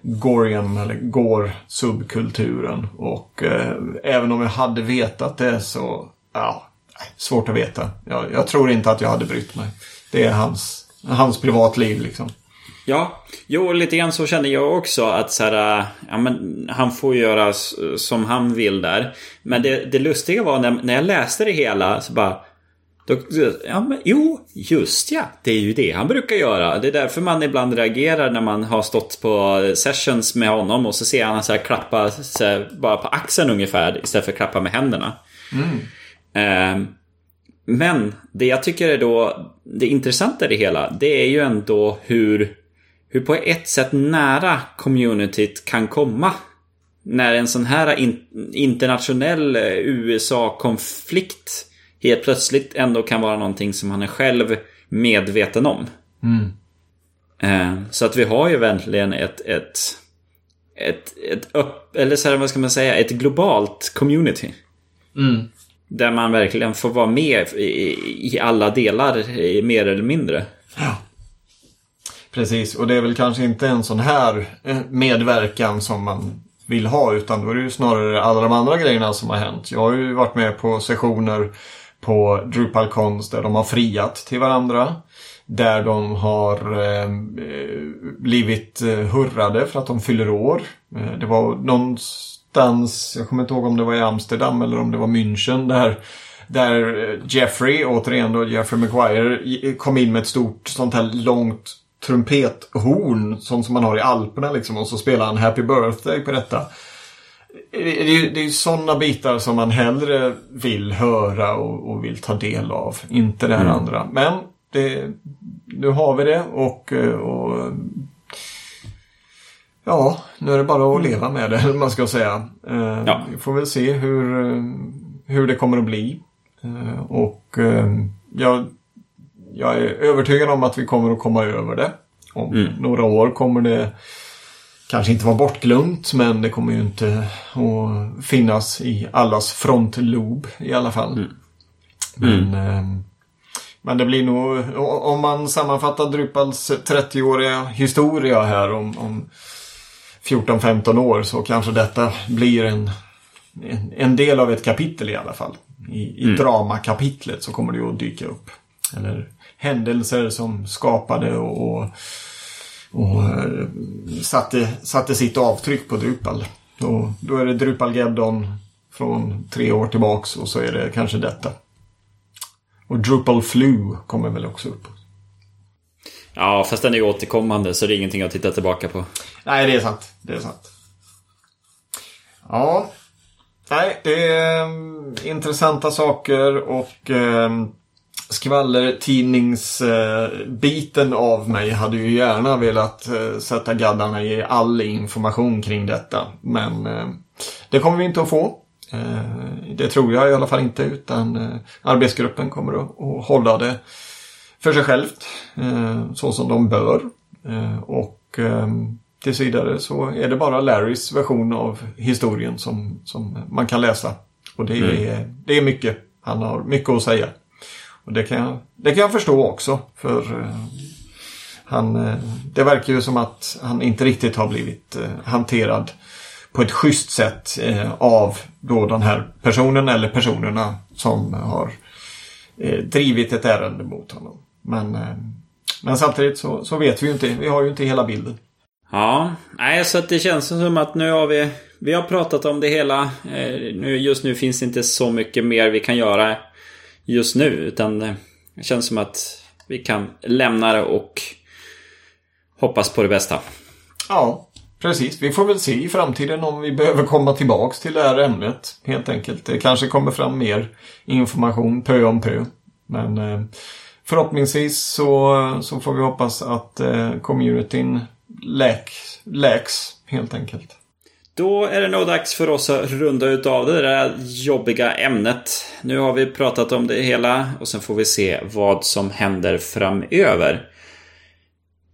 Gorian eller Gore subkulturen. Och eh, även om jag hade vetat det så, ja, svårt att veta. Jag, jag tror inte att jag hade brytt mig. Det är hans, hans privatliv liksom. Ja, jo lite grann så kände jag också att så här, ja, men han får göra som han vill där. Men det, det lustiga var när, när jag läste det hela så bara då, ja, men, jo, just ja. Det är ju det han brukar göra. Det är därför man ibland reagerar när man har stått på sessions med honom och så ser han så här klappa så här, bara på axeln ungefär istället för att klappa med händerna. Ehm, men det jag tycker är då det intressanta i det hela, det är ju ändå hur, hur på ett sätt nära communityt kan komma. När en sån här in, internationell eh, USA-konflikt helt plötsligt ändå kan vara någonting som han är själv medveten om. Eh, så att vi har ju verkligen ett, ett, ett, ett upp, eller så här, vad ska man säga, ett globalt community. Där man verkligen får vara med i, i alla delar, i mer eller mindre. Precis, och det är väl kanske inte en sån här eh, medverkan som man vill ha utan då är det ju snarare alla de andra grejerna som har hänt. Jag har ju varit med på sessioner på DrupalCons där de har friat till varandra. Där de har eh, eh blivit eh, hurrade för att de fyller år. Det var någon någonstans, jag kommer inte ihåg om det var i Amsterdam eller om det var München där där Jeffrey, återigen då Jeffrey Maguire, kom in med ett stort sånt här långt trumpethorn. Sånt som man har i Alperna liksom. Och så spelar han Happy Birthday på detta. Det är det är sådana bitar som man hellre vill höra och, och vill ta del av. Inte det här andra. Men det, nu har vi det och, och Ja, nu är det bara att leva med det, man ska säga. Eh, ja. Vi får väl se hur, eh, hur det kommer att bli. Eh, och jag, jag är övertygad om att vi kommer att komma över det. Om mm. några år kommer det kanske inte vara bortglömt men det kommer ju inte att finnas i allas frontlob i alla fall. Mm. Men, mm. men det blir nog, om man sammanfattar Drupals 30-åriga historia här om, om 14-15 år så kanske detta blir en, en, en, del av ett kapitel i alla fall. I, i mm. dramakapitlet så kommer det att dyka upp. Eller händelser som skapade och, och, och eh, satte, satte sitt avtryck på Drupal. Och då är det Drupal-Geddon från tre år tillbaks och så är det kanske detta. Och Drupal Flu kommer väl också upp. Ja, fast den är ju återkommande så det är ingenting att titta tillbaka på. Nej, det är sant. Det är sant. Ja. Nej, det är eh, intressanta saker och eh, skvallertidningsbiten eh, av mig hade ju gärna velat sätta gaddarna i all information kring detta. Men det kommer vi inte att få. Det tror jag i alla fall inte utan arbetsgruppen kommer att hålla det för sig självt så som de bör. Och um, tills vidare så är det bara Larrys version av historien som, som man kan läsa. Och det är, mm. det är mycket. Han har mycket att säga. Och det kan jag, det kan jag förstå också. För uh, han, det verkar ju som att han inte riktigt har blivit hanterad på ett schysst sätt av då den här personen eller personerna som har drivit ett ärende mot honom. Men, men samtidigt så, så vet vi ju inte. Vi har ju inte hela bilden. Ja, nej så att det känns som att nu har vi... Vi har pratat om det hela. Eh, nu, just nu finns det inte så mycket mer vi kan göra just nu. Utan eh, det känns som att vi kan lämna det och hoppas på det bästa. Ja, precis. Vi får väl se i framtiden om vi behöver komma tillbaks till det här ämnet. Helt enkelt. Det kanske kommer fram mer information pö om pö. Men eh, förhoppningsvis så, så får vi hoppas att communityn läk, läks helt enkelt. Då är det nog dags för oss att runda ut av det där jobbiga ämnet. Nu har vi pratat om det hela och sen får vi se vad som händer framöver.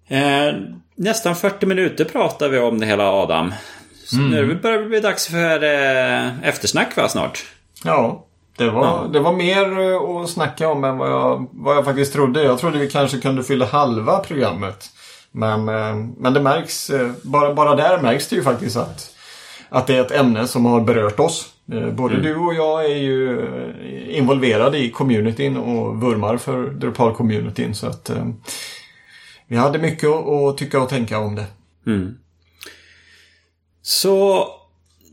Eh, nästan 40 minuter pratar vi om det hela Adam. Så mm. nu börjar det bli dags för eh, eftersnack va snart? Ja, det var, ja. det var mer eh, att snacka om än vad jag, vad jag faktiskt trodde. Jag trodde vi kanske kunde fylla halva programmet. Men, eh, men det märks, eh, bara, bara där märks det ju faktiskt att, att det är ett ämne som har berört oss. Både mm. du och jag är ju involverade i communityn och vurmar för Drupal-communityn. Så att vi hade mycket att tycka och tänka om det. Mm. Så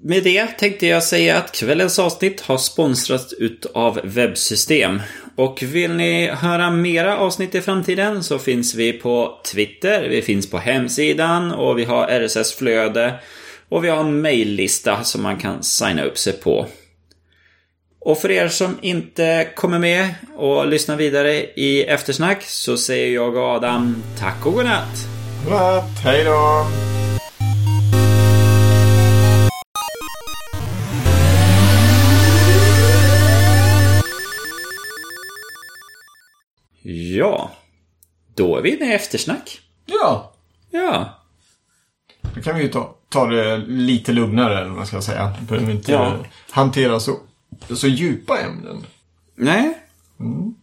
med det tänkte jag säga att kvällens avsnitt har sponsrats utav Webbsystem. Och vill ni höra mera avsnitt i framtiden så finns vi på Twitter, vi finns på hemsidan och vi har RSS-flöde. Och vi har en maillista som man kan signa upp sig på. Och för er som inte kommer med och lyssnar vidare i eftersnack så säger jag och Adam tack och godnatt. Godnatt, Hejdå! Ja. Då är vi inne i eftersnack. Ja. Ja. Då kan vi ju ta, ta det lite lugnare, eller vad man ska säga. Vi behöver inte ja. hantera så, så djupa ämnen. Nej. Mm.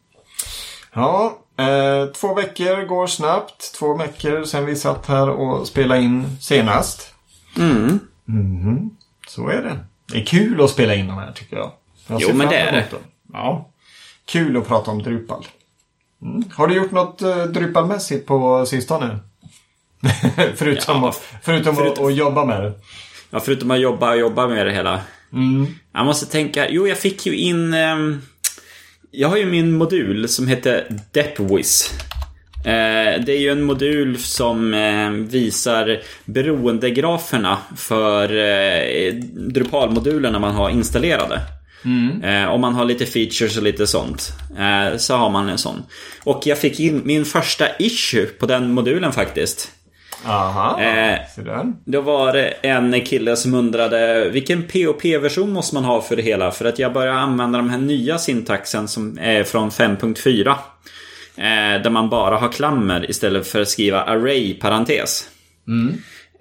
Ja, eh, två veckor går snabbt. Två veckor sedan vi satt här och spelade in senast. Mm. Mm. Så är det. Det är kul att spela in de här tycker jag. jag jo, men det är det. Ja. Kul att prata om Drupal. Mm. Har du gjort något uh, drypalmässigt på sistone? förutom ja, förutom, förutom att, jobba med det. Ja, förutom att jobba och jobba med det hela. Mm. Jag måste tänka. Jo, jag fick ju in... Um, jag har ju min modul som heter Depwiz. Eh, det är ju en modul som eh, visar beroendegraferna för eh, Drupal-modulerna man har installerade. Eh, om man har lite features och lite sånt. Eh, så har man en sån. Och jag fick in min första issue på den modulen faktiskt. Aha, Eh. Då var det en kille som undrade vilken POP-version måste man ha för det hela? För att jag började använda de här nya syntaxen som är från 5.4. Eh, där man bara har klammer istället för att skriva array parentes.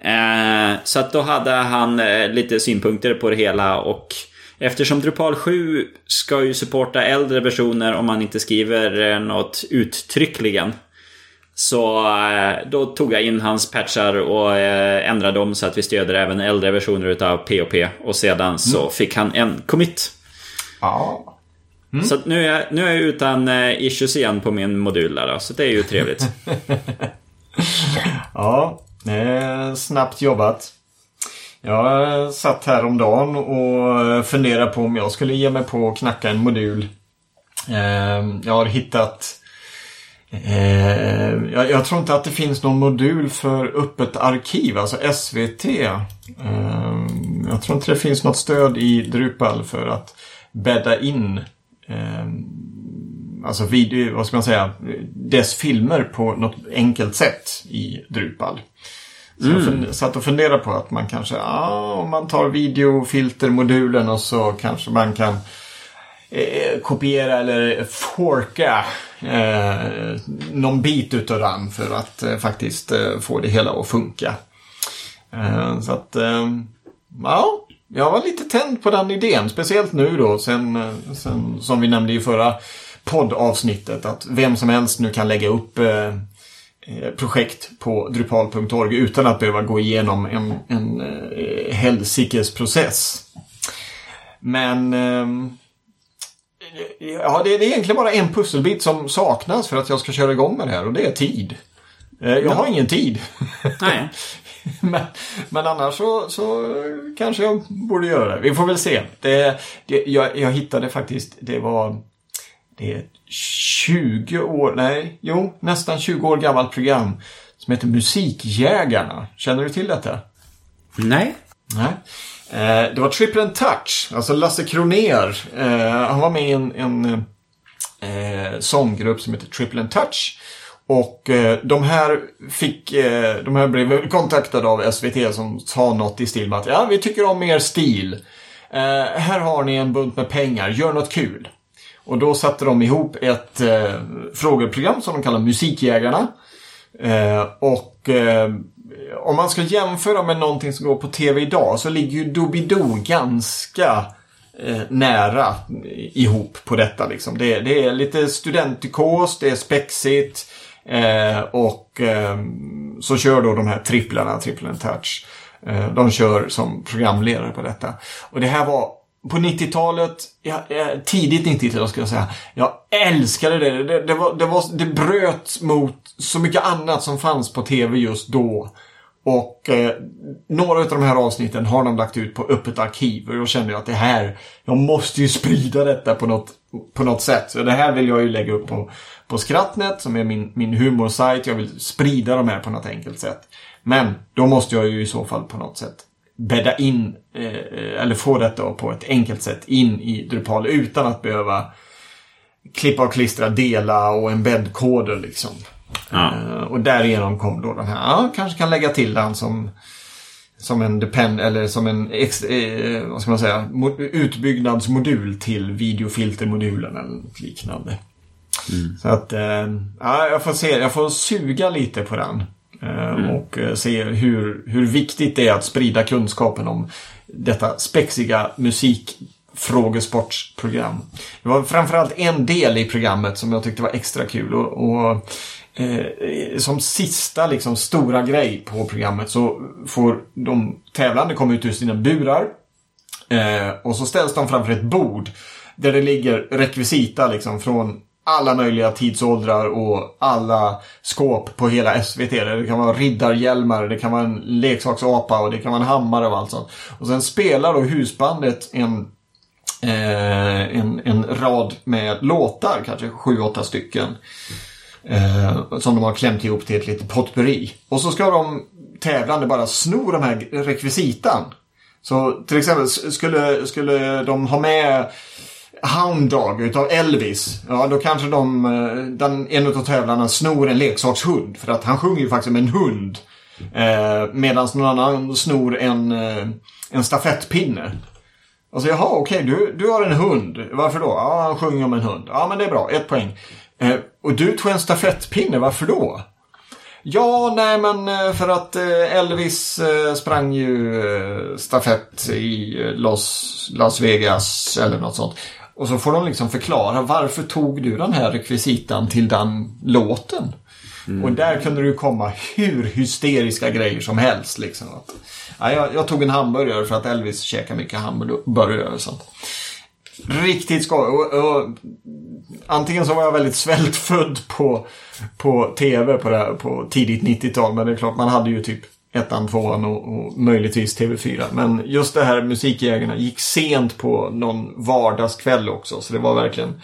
Eh, så att då hade han eh, lite synpunkter på det hela och Eftersom Drupal 7 ska ju supporta äldre versioner om man inte skriver eh, något uttryckligen. Så eh, då tog jag in hans patchar och eh, ändrade dem så att vi stöder även äldre versioner utav POP. Och sedan så fick han en commit. Ja. Så att nu, är jag, nu är jag utan issues igen på min modul där då, så det är ju trevligt. Ja, snabbt jobbat. Jag satt häromdagen och eh, funderade på om jag skulle ge mig på att knacka en modul. Eh, jag har hittat eh, jag, jag tror inte att det finns någon modul för öppet arkiv, alltså SVT. Eh, Jag tror inte det finns något stöd i Drupal för att bädda in eh, alltså video, vad ska man säga, dess filmer på något enkelt sätt i Drupal. Så jag fund- satt och funderade på att man kanske, ja, om man tar videofiltermodulen och så kanske man kan eh, kopiera eller forka eh, någon bit utav den för att eh, faktiskt eh, få det hela att funka. Eh, så att, eh, ja, jag var lite tänd på den idén. Speciellt nu då, sen, sen som vi nämnde i förra poddavsnittet, att vem som helst nu kan lägga upp projekt på drupal.org utan att behöva gå igenom en, en eh, helsikes process. Men ehm, ja, det, är egentligen bara en pusselbit som saknas för att jag ska köra igång med det här och det är tid. Eh, Jag har ingen tid. Nej. men, men annars så, så kanske jag borde göra det. Vi får väl se. Det, det, jag, jag hittade faktiskt, det var det är 20 år, nej, jo, nästan 20 år gammalt program som heter Musikjägarna. Känner du till detta? Nej. Nej. Eh, det var Triple and Touch, alltså Lasse Kroner. Eh, han var med i en, en eh, sånggrupp som heter Triple and Touch. Och eh, de här fick, de här blev kontaktade av SVT som sa något i stil med att ja, vi tycker om er stil. Här har ni en bunt med pengar, gör något kul. Och då satte de ihop ett eh, frågeprogram som de kallar Musikjägarna. Eh, och eh, om man ska jämföra med någonting som går på tv idag så ligger ju Doobidoo ganska eh, nära ihop på detta. Liksom. Det, det är lite studentikos, det är spexigt eh, och eh, så kör då de här tripplarna, tripplen touch. Eh, de kör som programledare på detta. Och det här var på 90-talet, ja, eh, tidigt 90-tal ska jag säga. Jag älskade det. Det, det, var, det, var, det bröt mot så mycket annat som fanns på tv just då. Och eh, några av de här avsnitten har de lagt ut på öppet arkiv. Och då kände jag att det här, jag måste ju sprida detta på något, på något sätt. Så det här vill jag ju lägga upp på, på Skrattnet som är min, min humorsajt. Jag vill sprida de här på något enkelt sätt. Men då måste jag ju i så fall på något sätt bädda in eh, eller få detta på ett enkelt sätt in i Drupal utan att behöva klippa och klistra, dela och embed-koder liksom. Ja. Eh, och därigenom kom då den här, ja, kanske kan lägga till den som som en depend eller som en ex, eh, vad ska man säga, mo- utbyggnadsmodul till videofiltermodulen eller något liknande. Så att, eh, ja, jag får se, jag får suga lite på den. Eh, Och eh, se hur, hur viktigt det är att sprida kunskapen om detta spexiga musikfrågesportsprogram. Det var framförallt en del i programmet som jag tyckte var extra kul. Och, och eh, som sista liksom, stora grej på programmet så får de tävlande komma ut ur sina burar. Eh, och så ställs de framför ett bord där det ligger rekvisita liksom från alla möjliga tidsåldrar och alla skåp på hela SVT. Det kan vara riddarhjälmar, det kan vara en leksaksapa och det kan vara en hammare och allt sånt. Och sen spelar då husbandet en, eh, en, en rad med låtar, kanske sju, åtta stycken. Eh, som de har klämt ihop till ett litet potpurri. Och så ska de tävlande bara sno de här rekvisitan. Så till exempel skulle, skulle de ha med Hound Dog utav Elvis. Ja, då kanske de, eh, den, en av tävlarna snor en leksakshund. För att han sjunger ju faktiskt med en hund. Eh, Medan någon annan snor en, eh, en stafettpinne. Alltså jaha, okej, okay, du, du har en hund. Varför då? Ja, han sjunger om en hund. Ja, men det är bra. Ett poäng. Eh, och du tog en stafettpinne. Varför då? Ja, nej men eh, för att Elvis sprang ju stafett i Los, Las Vegas eller något sånt. Och så får de liksom förklara varför tog du den här rekvisitan till den låten? Mm. Och där kunde det komma hur hysteriska grejer som helst. Liksom. Ja, jag, jag, tog en hamburgare för att Elvis käkar mycket hamburgare sånt. Riktigt skoj. Och, och, antingen så var jag väldigt svältfödd på, på tv på, det, på tidigt 90-tal. Men det är klart, man hade ju typ ettan, tvåan och, och möjligtvis TV4. Men just det här Musikjägarna gick sent på någon vardagskväll också. Så det var verkligen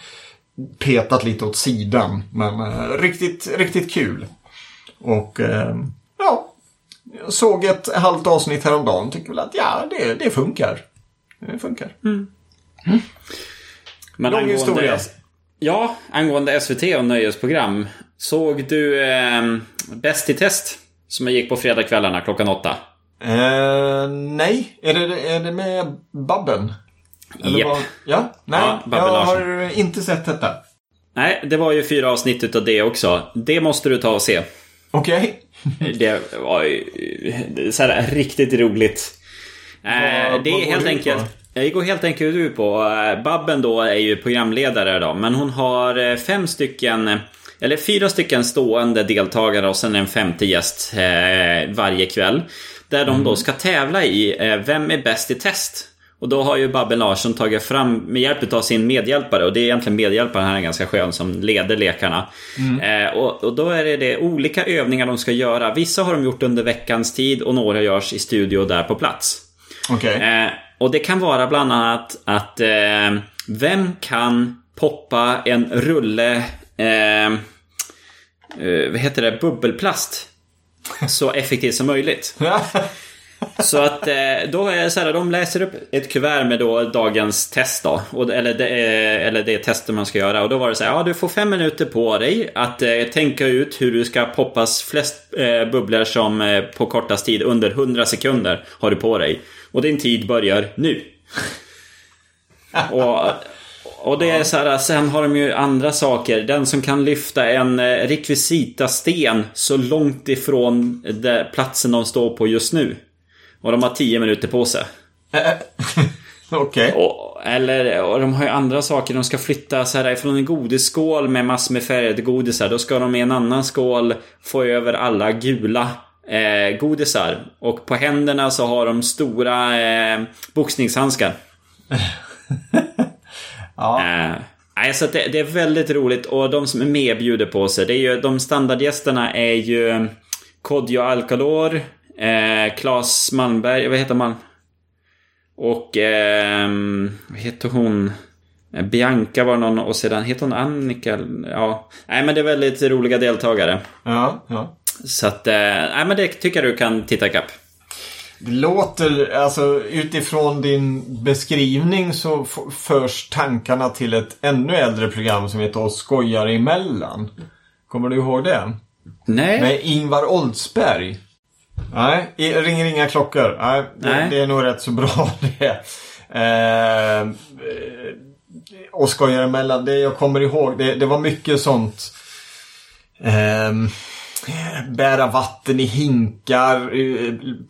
petat lite åt sidan. Men eh, riktigt, riktigt kul. Och eh, ja, jag såg ett halvt avsnitt häromdagen. Tycker väl att ja, det, det funkar. Det funkar. Mm. Mm. Men Lång historia. Ja, angående SVT och nöjesprogram. Såg du eh, Bäst i test? Som jag gick på fredagskvällarna klockan åtta. Eh, nej, är det, är det med Babben? Japp. Yep. Ja, nej, ja, jag har inte sett detta. Nej, det var ju fyra avsnitt utav det också. Det måste du ta och se. Okej. Okay. det var ju så här, riktigt roligt. Eh, det är helt enkelt... Jag går helt enkelt ut på... Eh, Babben då är ju programledare då, men hon har eh, fem stycken... Eller fyra stycken stående deltagare och sen en femte gäst eh, varje kväll. Där de då mm. ska tävla i eh, Vem är bäst i test? Och då har ju Babben Larsson tagit fram med hjälp av sin medhjälpare och det är egentligen medhjälparen här är ganska skön som leder lekarna. Mm. Eh, och, och, då är det, det olika övningar de ska göra. Vissa har de gjort under veckans tid och några görs i studio där på plats. Okay. Eh, och det kan vara bland annat att eh, vem kan poppa en rulle eh, eh, vad heter det, bubbelplast så effektivt som möjligt. Så att eh, då är det så här, de läser upp ett kuvert med då dagens test då. eller, det, eller det testet man ska göra. Och då var det så här, ja du får fem minuter på dig att eh, tänka ut hur du ska poppas flest eh, bubblor som eh, på kortast tid. Under 100 sekunder har du på dig. Och din tid börjar nu. och, och det är så här, sen har de ju andra saker. Den som kan lyfta en eh, rekvisita-sten så långt ifrån platsen de står på just nu. Och de har 10 minuter på sig. Okej. Okay. Eller, och de har ju andra saker. De ska flytta så här ifrån en godisskål med massor med färgade godisar. Då ska de i en annan skål få över alla gula eh, godisar. Och på händerna så har de stora eh, boxningshandskar. ja. Eh, så det, det, är väldigt roligt och de som är med bjuder på sig. Det är ju, de standardgästerna är ju Kodjo Alcalor, Eh, Claes Malmberg, vad heter man? Och eh, vad heter hon? Bianca var någon och sedan heter hon Annika. Ja, nej men det är väldigt roliga deltagare. Ja, ja. Så att, eh, nej men det tycker jag du kan titta ikapp. Det låter, alltså utifrån din beskrivning så förs tankarna till ett ännu äldre program som heter Oss skojar emellan. Kommer du ihåg det? Nej. Med Ingvar Oldsberg. Nej, ringer inga klockor. Nej, det, Nej. det är nog rätt så bra det. Eh, och skojar emellan. Det jag kommer ihåg, det, det var mycket sånt. Eh, bära vatten i hinkar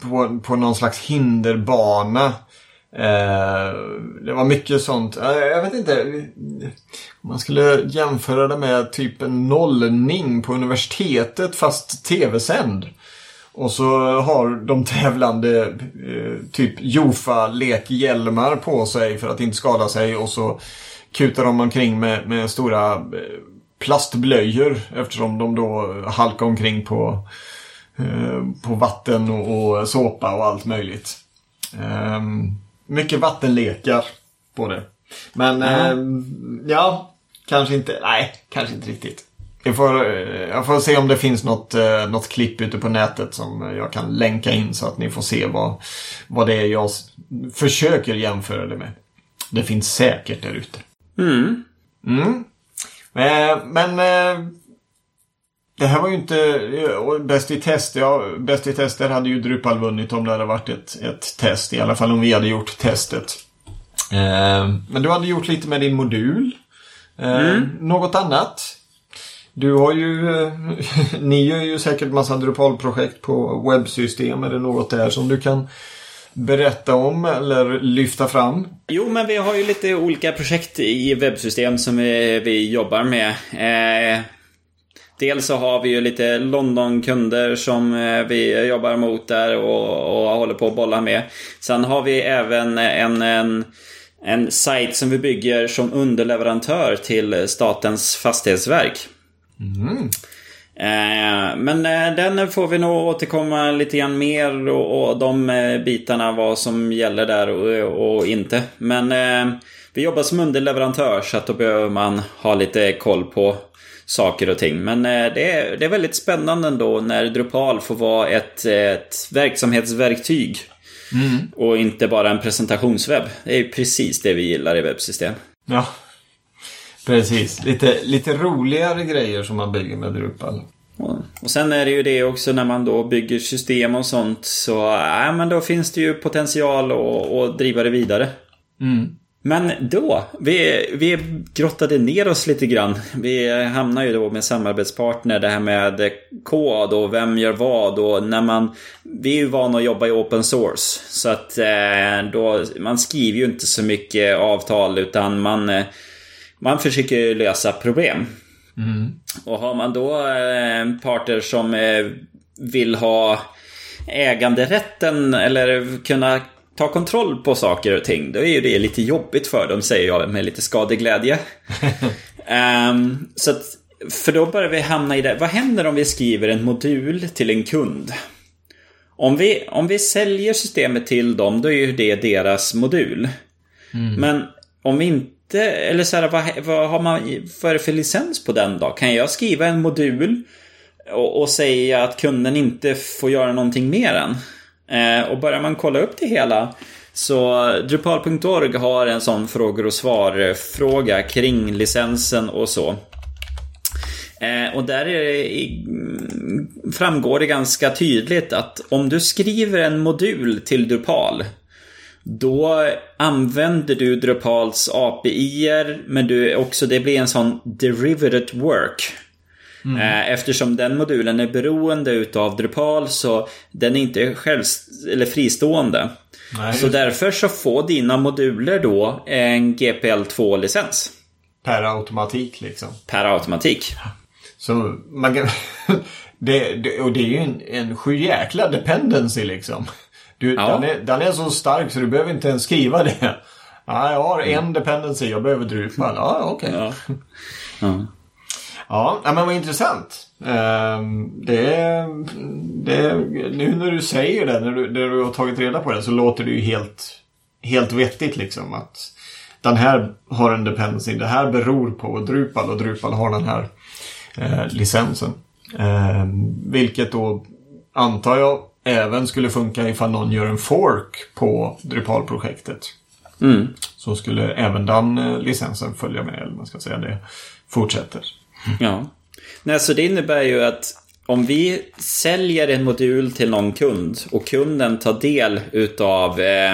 på, på någon slags hinderbana. Eh, det var mycket sånt. Eh, jag vet inte. Om man skulle jämföra det med typ en nollning på universitetet fast tv-sänd. Och så har de tävlande eh, typ Jofa-lekhjälmar på sig för att inte skada sig och så kutar de omkring med, med stora plastblöjor eftersom de då halkar omkring på, eh, på vatten och, och, såpa och allt möjligt. Eh, mycket vattenlekar på det. Men mm. ja, kanske inte. Nej, kanske inte riktigt. Jag får, eh, jag får se om det finns något, eh, något klipp ute på nätet som jag kan länka in så att ni får se vad, vad det är jag försöker jämföra det med. Det finns säkert där ute. Mm. Mm. Eh, men eh, det här var ju inte Bäst i test. Ja, Bäst i test där hade ju Drupal vunnit om det hade varit ett, ett test. I alla fall om vi hade gjort testet. Eh, men du hade gjort lite med din modul. Mm. Något annat? Du har ju, ni gör ju säkert massa Drupal-projekt på webbsystem. Är det något där som du kan berätta om eller lyfta fram? Jo, men vi har ju lite olika projekt i webbsystem som vi, vi jobbar med. Eh, dels så har vi ju lite London-kunder som eh, vi jobbar mot där och, och håller på att bolla med. Sen har vi även en, en en sajt som vi bygger som underleverantör till Statens fastighetsverk. Mm. Men eh, den får vi nog återkomma lite grann mer och, och de eh, bitarna vad som gäller där och, och inte. Men vi jobbar som underleverantör så att då behöver man ha lite koll på saker och ting. Men det är, det är väldigt spännande ändå när Drupal får vara ett, ett verksamhetsverktyg Mm. Och inte bara en presentationswebb. Det är precis det vi gillar i webbsystem. Ja, precis. Lite, lite roligare grejer som man bygger med Drupal. Och sen är det ju det också när man då bygger system och sånt så äh, men då finns det ju potential att, att driva det vidare. Mm. Men då, vi, vi grottade ner oss lite grann. Vi hamnar ju då med samarbetspartner, det här med kod och vem gör vad och när man... Vi är ju vana att jobba i open source. Så att eh, då, man skriver ju inte så mycket avtal utan man, eh, man försöker lösa problem. Mm. Och har man då eh, parter som vill ha äganderätten eller kunna ta kontroll på saker och ting, då är ju det lite jobbigt för dem, säger jag med lite skadeglädje. um, så att, för då börjar vi hamna i det. Vad händer om vi skriver en modul till en kund? Om vi, om vi säljer systemet till dem, då är ju det deras modul. Mm. Men om vi inte, eller så här, vad, vad, har man, vad är det för licens på den då? Kan jag skriva en modul och, och säga att kunden inte får göra någonting mer än? Eh, och börjar man kolla upp det hela så Drupal.org har en sån frågor och svar-fråga kring licensen och så. Eh, och där det, framgår det ganska tydligt att om du skriver en modul till Drupal då använder du Drupals API-er men du också, det blir en sån derivative work. Mm. Eh, eftersom den modulen är beroende utav Drupal så den är inte själv eller fristående. Nej, så därför så får dina moduler då en GPL2-licens. Per automatik liksom. Per automatik. Så man kan... det, det, och det är ju en, en sjujäkla dependency liksom. Du, ja. den, är, den är så stark så du behöver inte ens skriva det. Ja, jag har en dependency, jag behöver Drupal. Ja, okej. Okay. Ja. Ja. Ja, men vad intressant. Ehm, det, det, nu när du säger det, när du, när du har tagit reda på det, så låter det ju helt, helt vettigt liksom. Att den här har en dependency, det här beror på Drupal och Drupal har den här eh, licensen. Eh, vilket då, antar jag, även skulle funka ifall någon gör en fork på Drupal-projektet. Mm. Så skulle även den eh, licensen följa med, eller man ska säga det, fortsätter. Ja. Nej, så det innebär ju att om vi säljer en modul till någon kund och kunden tar del utav eh,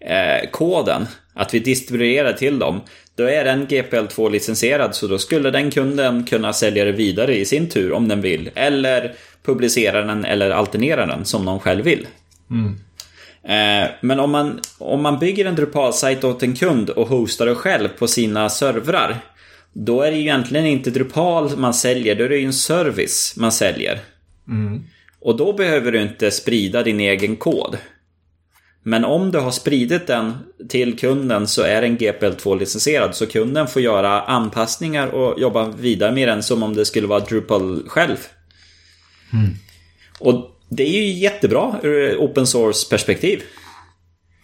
eh, koden, att vi distribuerar till dem, då är den GPL2 licensierad så då skulle den kunden kunna sälja det vidare i sin tur om den vill. Eller publicera den eller alternera den som någon själv vill. Mm. Men om man, om man bygger en Drupal-sajt åt en kund och hostar det själv på sina servrar då är det ju egentligen inte Drupal man säljer, då är det ju en service man säljer. Mm. Och då behöver du inte sprida din egen kod. Men om du har spridit den till kunden så är den GPL2-licensierad. Så kunden får göra anpassningar och jobba vidare med den som om det skulle vara Drupal själv. Mm. Och det är ju jättebra ur open source-perspektiv.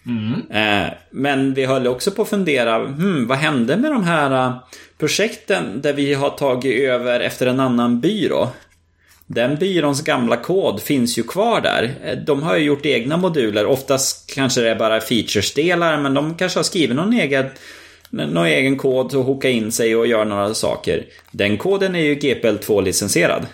Mm. Eh, men vi höll också på att fundera, hmm, vad hände med de här eh, projekten där vi har tagit över efter en annan byrå. Den byråns gamla kod finns ju kvar där. Eh, de har ju gjort egna moduler. Oftast kanske det är bara features-delar, men de kanske har skrivit någon egen, någon egen kod och hooka in sig och göra några saker. Den koden är ju GPL2-licensierad.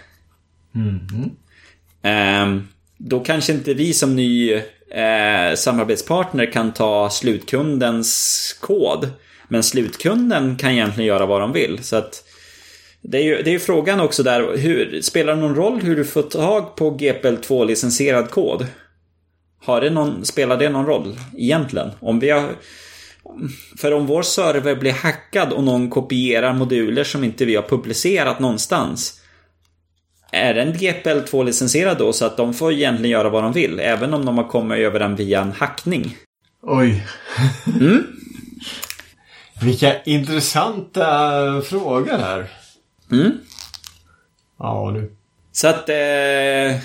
Mm. Då kanske inte vi som ny eh, samarbetspartner kan ta slutkundens kod. Men slutkunden kan egentligen göra vad de vill. Så att det är ju det är frågan också där, hur, spelar det någon roll hur du får tag på GPL2-licensierad kod? Har det någon, spelar det någon roll egentligen? Om vi har, för om vår server blir hackad och någon kopierar moduler som inte vi har publicerat någonstans. Är den GPL2-licensierad då så att de får egentligen göra vad de vill? Även om de har kommit över den via en hackning? Oj. Mm? Vilka intressanta frågor här. Mm. Ja, du. Så att eh,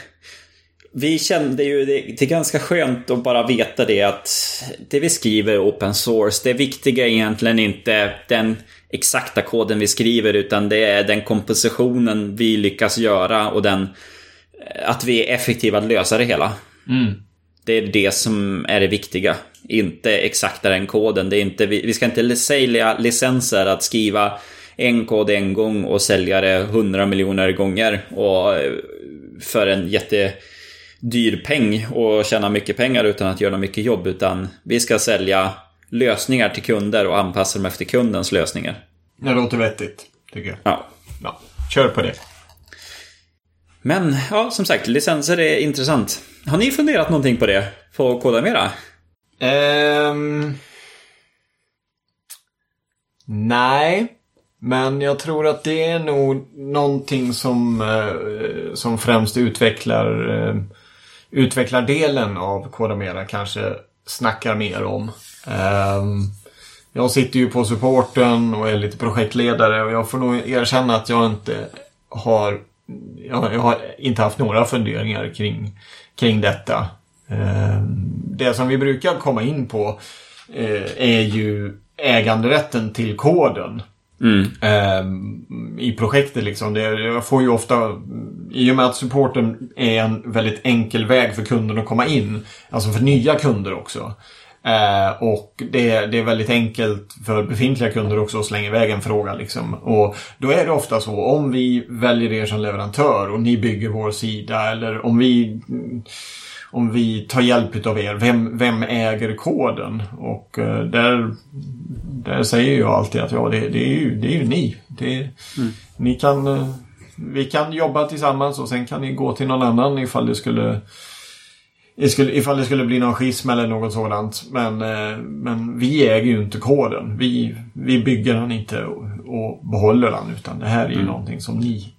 vi kände ju det, det är ganska skönt att bara veta det att det vi skriver är open source. Det viktiga är egentligen inte den exakta koden vi skriver utan det är den kompositionen vi lyckas göra och den att vi är effektiva att lösa det hela. Mm. Det är det som är det viktiga. Inte exakta den koden. Det är inte, vi ska inte sälja licenser att skriva en kod en gång och sälja det hundra miljoner gånger. Och för en jättedyr peng och tjäna mycket pengar utan att göra mycket jobb. Utan vi ska sälja lösningar till kunder och anpassa dem efter kundens lösningar. Det låter vettigt, tycker jag. Ja. ja. Kör på det. Men ja, som sagt, licenser är intressant. Har ni funderat någonting på det? På att koda mera? Um... Nej. Men jag tror att det är nog någonting som, eh, som främst utvecklar, eh, utvecklardelen av Kodamera kanske snackar mer om. Eh, jag sitter ju på supporten och är lite projektledare och jag får nog erkänna att jag inte har, jag, har inte haft några funderingar kring, kring detta. Ehm, det som vi brukar komma in på eh, är ju äganderätten till koden. Mm. Um, I projektet liksom. Det, jag får ju ofta, i och med att supporten är en väldigt enkel väg för kunden att komma in. Alltså för nya kunder också. Uh, och det, det, är väldigt enkelt för befintliga kunder också att slänga iväg en fråga. Liksom. Och då är det ofta så, om vi väljer er som leverantör och ni bygger vår sida eller om vi om vi tar hjälp av er, vem, vem äger koden? Och uh, där, där säger jag alltid att ja, det, det, är, ju, det är ju ni. Det, mm. Ni kan, uh, vi kan jobba tillsammans och sen kan ni gå till någon annan ifall det skulle Ifall det skulle bli någon schism eller något sådant. Men, uh, men vi äger ju inte koden. Vi, vi bygger den inte och, och behåller den. Utan det här är ju mm. någonting som ni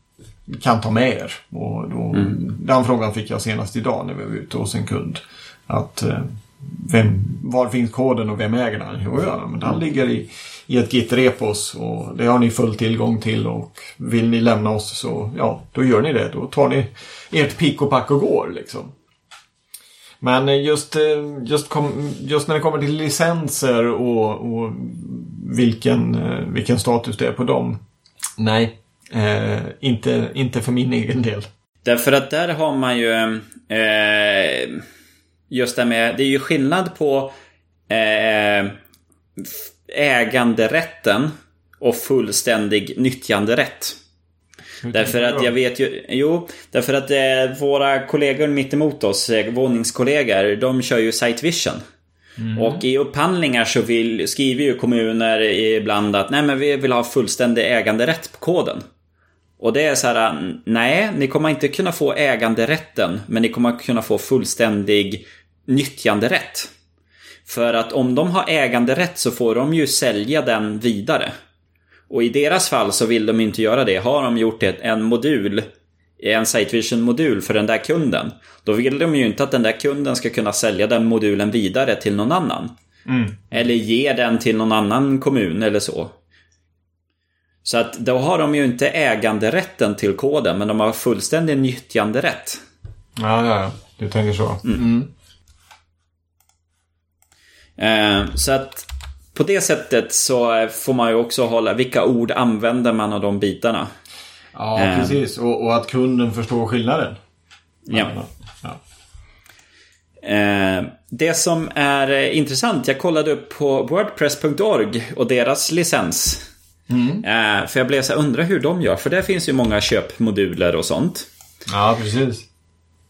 kan ta med er. Och då, mm. Den frågan fick jag senast idag när vi var ute hos en kund. Att eh, vem, var finns koden och vem äger den? Jo, ja, men den ligger i, i ett Git-repos och det har ni full tillgång till och vill ni lämna oss så ja, då gör ni det. Då tar ni ert pick och pack och går liksom. Men just, eh, just, kom, just när det kommer till licenser och, och vilken, eh, vilken status det är på dem. Nej, Eh, inte, inte för min egen del. Därför att där har man ju eh, just det med, det är ju skillnad på eh, äganderätten och fullständig nyttjanderätt. Därför att jag vet ju, jo, därför att eh, våra kollegor mitt emot oss, eh, våningskollegor, de kör ju Site Vision. Mm. Och i upphandlingar så vill, skriver ju kommuner ibland att nej men vi vill ha fullständig äganderätt på koden. Och det är så här, nej, ni kommer inte kunna få äganderätten, men ni kommer kunna få fullständig nyttjanderätt. För att om de har äganderätt så får de ju sälja den vidare. Och i deras fall så vill de inte göra det. Har de gjort ett, en modul, en SiteVision-modul för den där kunden, då vill de ju inte att den där kunden ska kunna sälja den modulen vidare till någon annan. Mm. Eller ge den till någon annan kommun eller så. Så att då har de ju inte äganderätten till koden, men de har fullständig nyttjanderätt. Ja, ja, ja. Du tänker så. Mm. Mm. Eh, så att på det sättet så får man ju också hålla, vilka ord använder man av de bitarna? Ja, eh. precis. Och, och, att kunden förstår skillnaden. Ja. ja. Eh, det som är intressant, jag kollade upp på Wordpress.org och deras licens. Mm. Eh, för jag blev så här, undrar hur de gör, för där finns ju många köpmoduler och sånt. Ja, precis.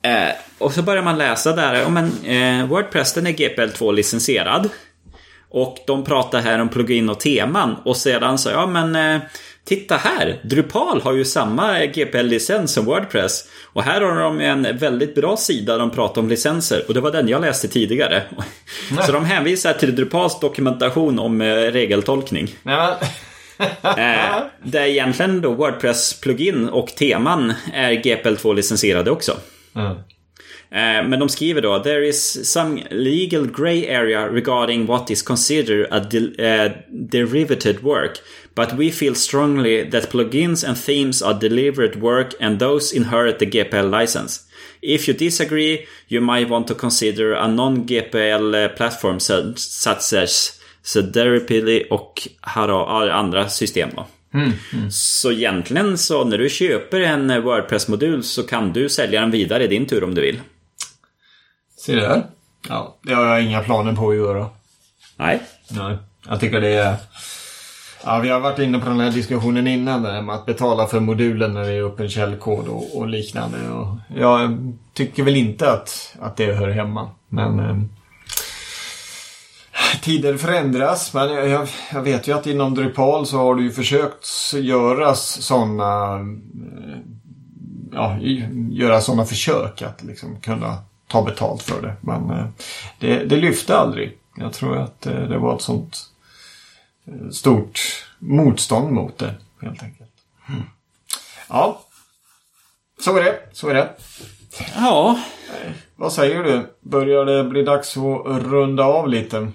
Eh, och så börjar man läsa där, men eh, Wordpress den är GPL2 licensierad. Och de pratar här om plugin och teman och sedan så, ja men eh, Titta här! Drupal har ju samma GPL-licens som Wordpress. Och här har de en väldigt bra sida där de pratar om licenser. Och det var den jag läste tidigare. Nej. Så de hänvisar till Drupals dokumentation om eh, regeltolkning. Nej, eh, där egentligen då Wordpress-plugin och teman är GPL2 licensierade också. Mm. Eh, men de skriver då There is some legal grey area regarding what is considered a de uh, derivative work. But we feel strongly that plugins and themes are delivered work and those inherit the GPL license. If you disagree, you might want to consider a non-GPL uh, platform such as Sederpili och andra system. Då. Mm, mm. Så egentligen så när du köper en Wordpress-modul så kan du sälja den vidare i din tur om du vill. Se där. Ja, det har jag inga planer på att göra. Nej. Nej. Jag tycker det är... Ja, vi har varit inne på den här diskussionen innan där med att betala för modulen när det är öppen källkod och, och liknande. Och jag tycker väl inte att, att det hör hemma. Men eh, tider förändras. Men jag, jag, vet ju att inom Drupal så har du ju försökt göra sådana eh, ja, göra sådana försök att liksom kunna ta betalt för det. Men eh, det, det lyfte aldrig. Jag tror att eh, det var ett sånt eh, stort motstånd mot det helt enkelt. Mm. Ja, så är det. Så är det. Ja. Vad säger du? Börjar det bli dags att runda av lite?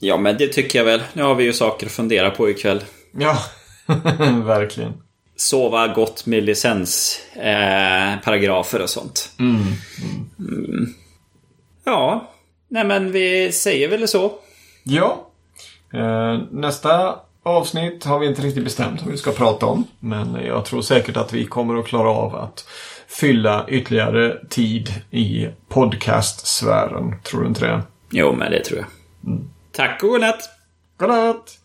Ja, men det tycker jag väl. Nu har vi ju saker att fundera på ikväll. Ja, verkligen. Sova gott med licensparagrafer eh, och sånt. Mm. Mm. Ja, nej men vi säger väl så. Ja. Eh, nästa avsnitt har vi inte riktigt bestämt vad vi ska prata om. Men jag tror säkert att vi kommer att klara av att fylla ytterligare tid i podcastsfären. Tror du inte det? Jo, men det tror jag. Mm. Tack och godnatt! Godnatt!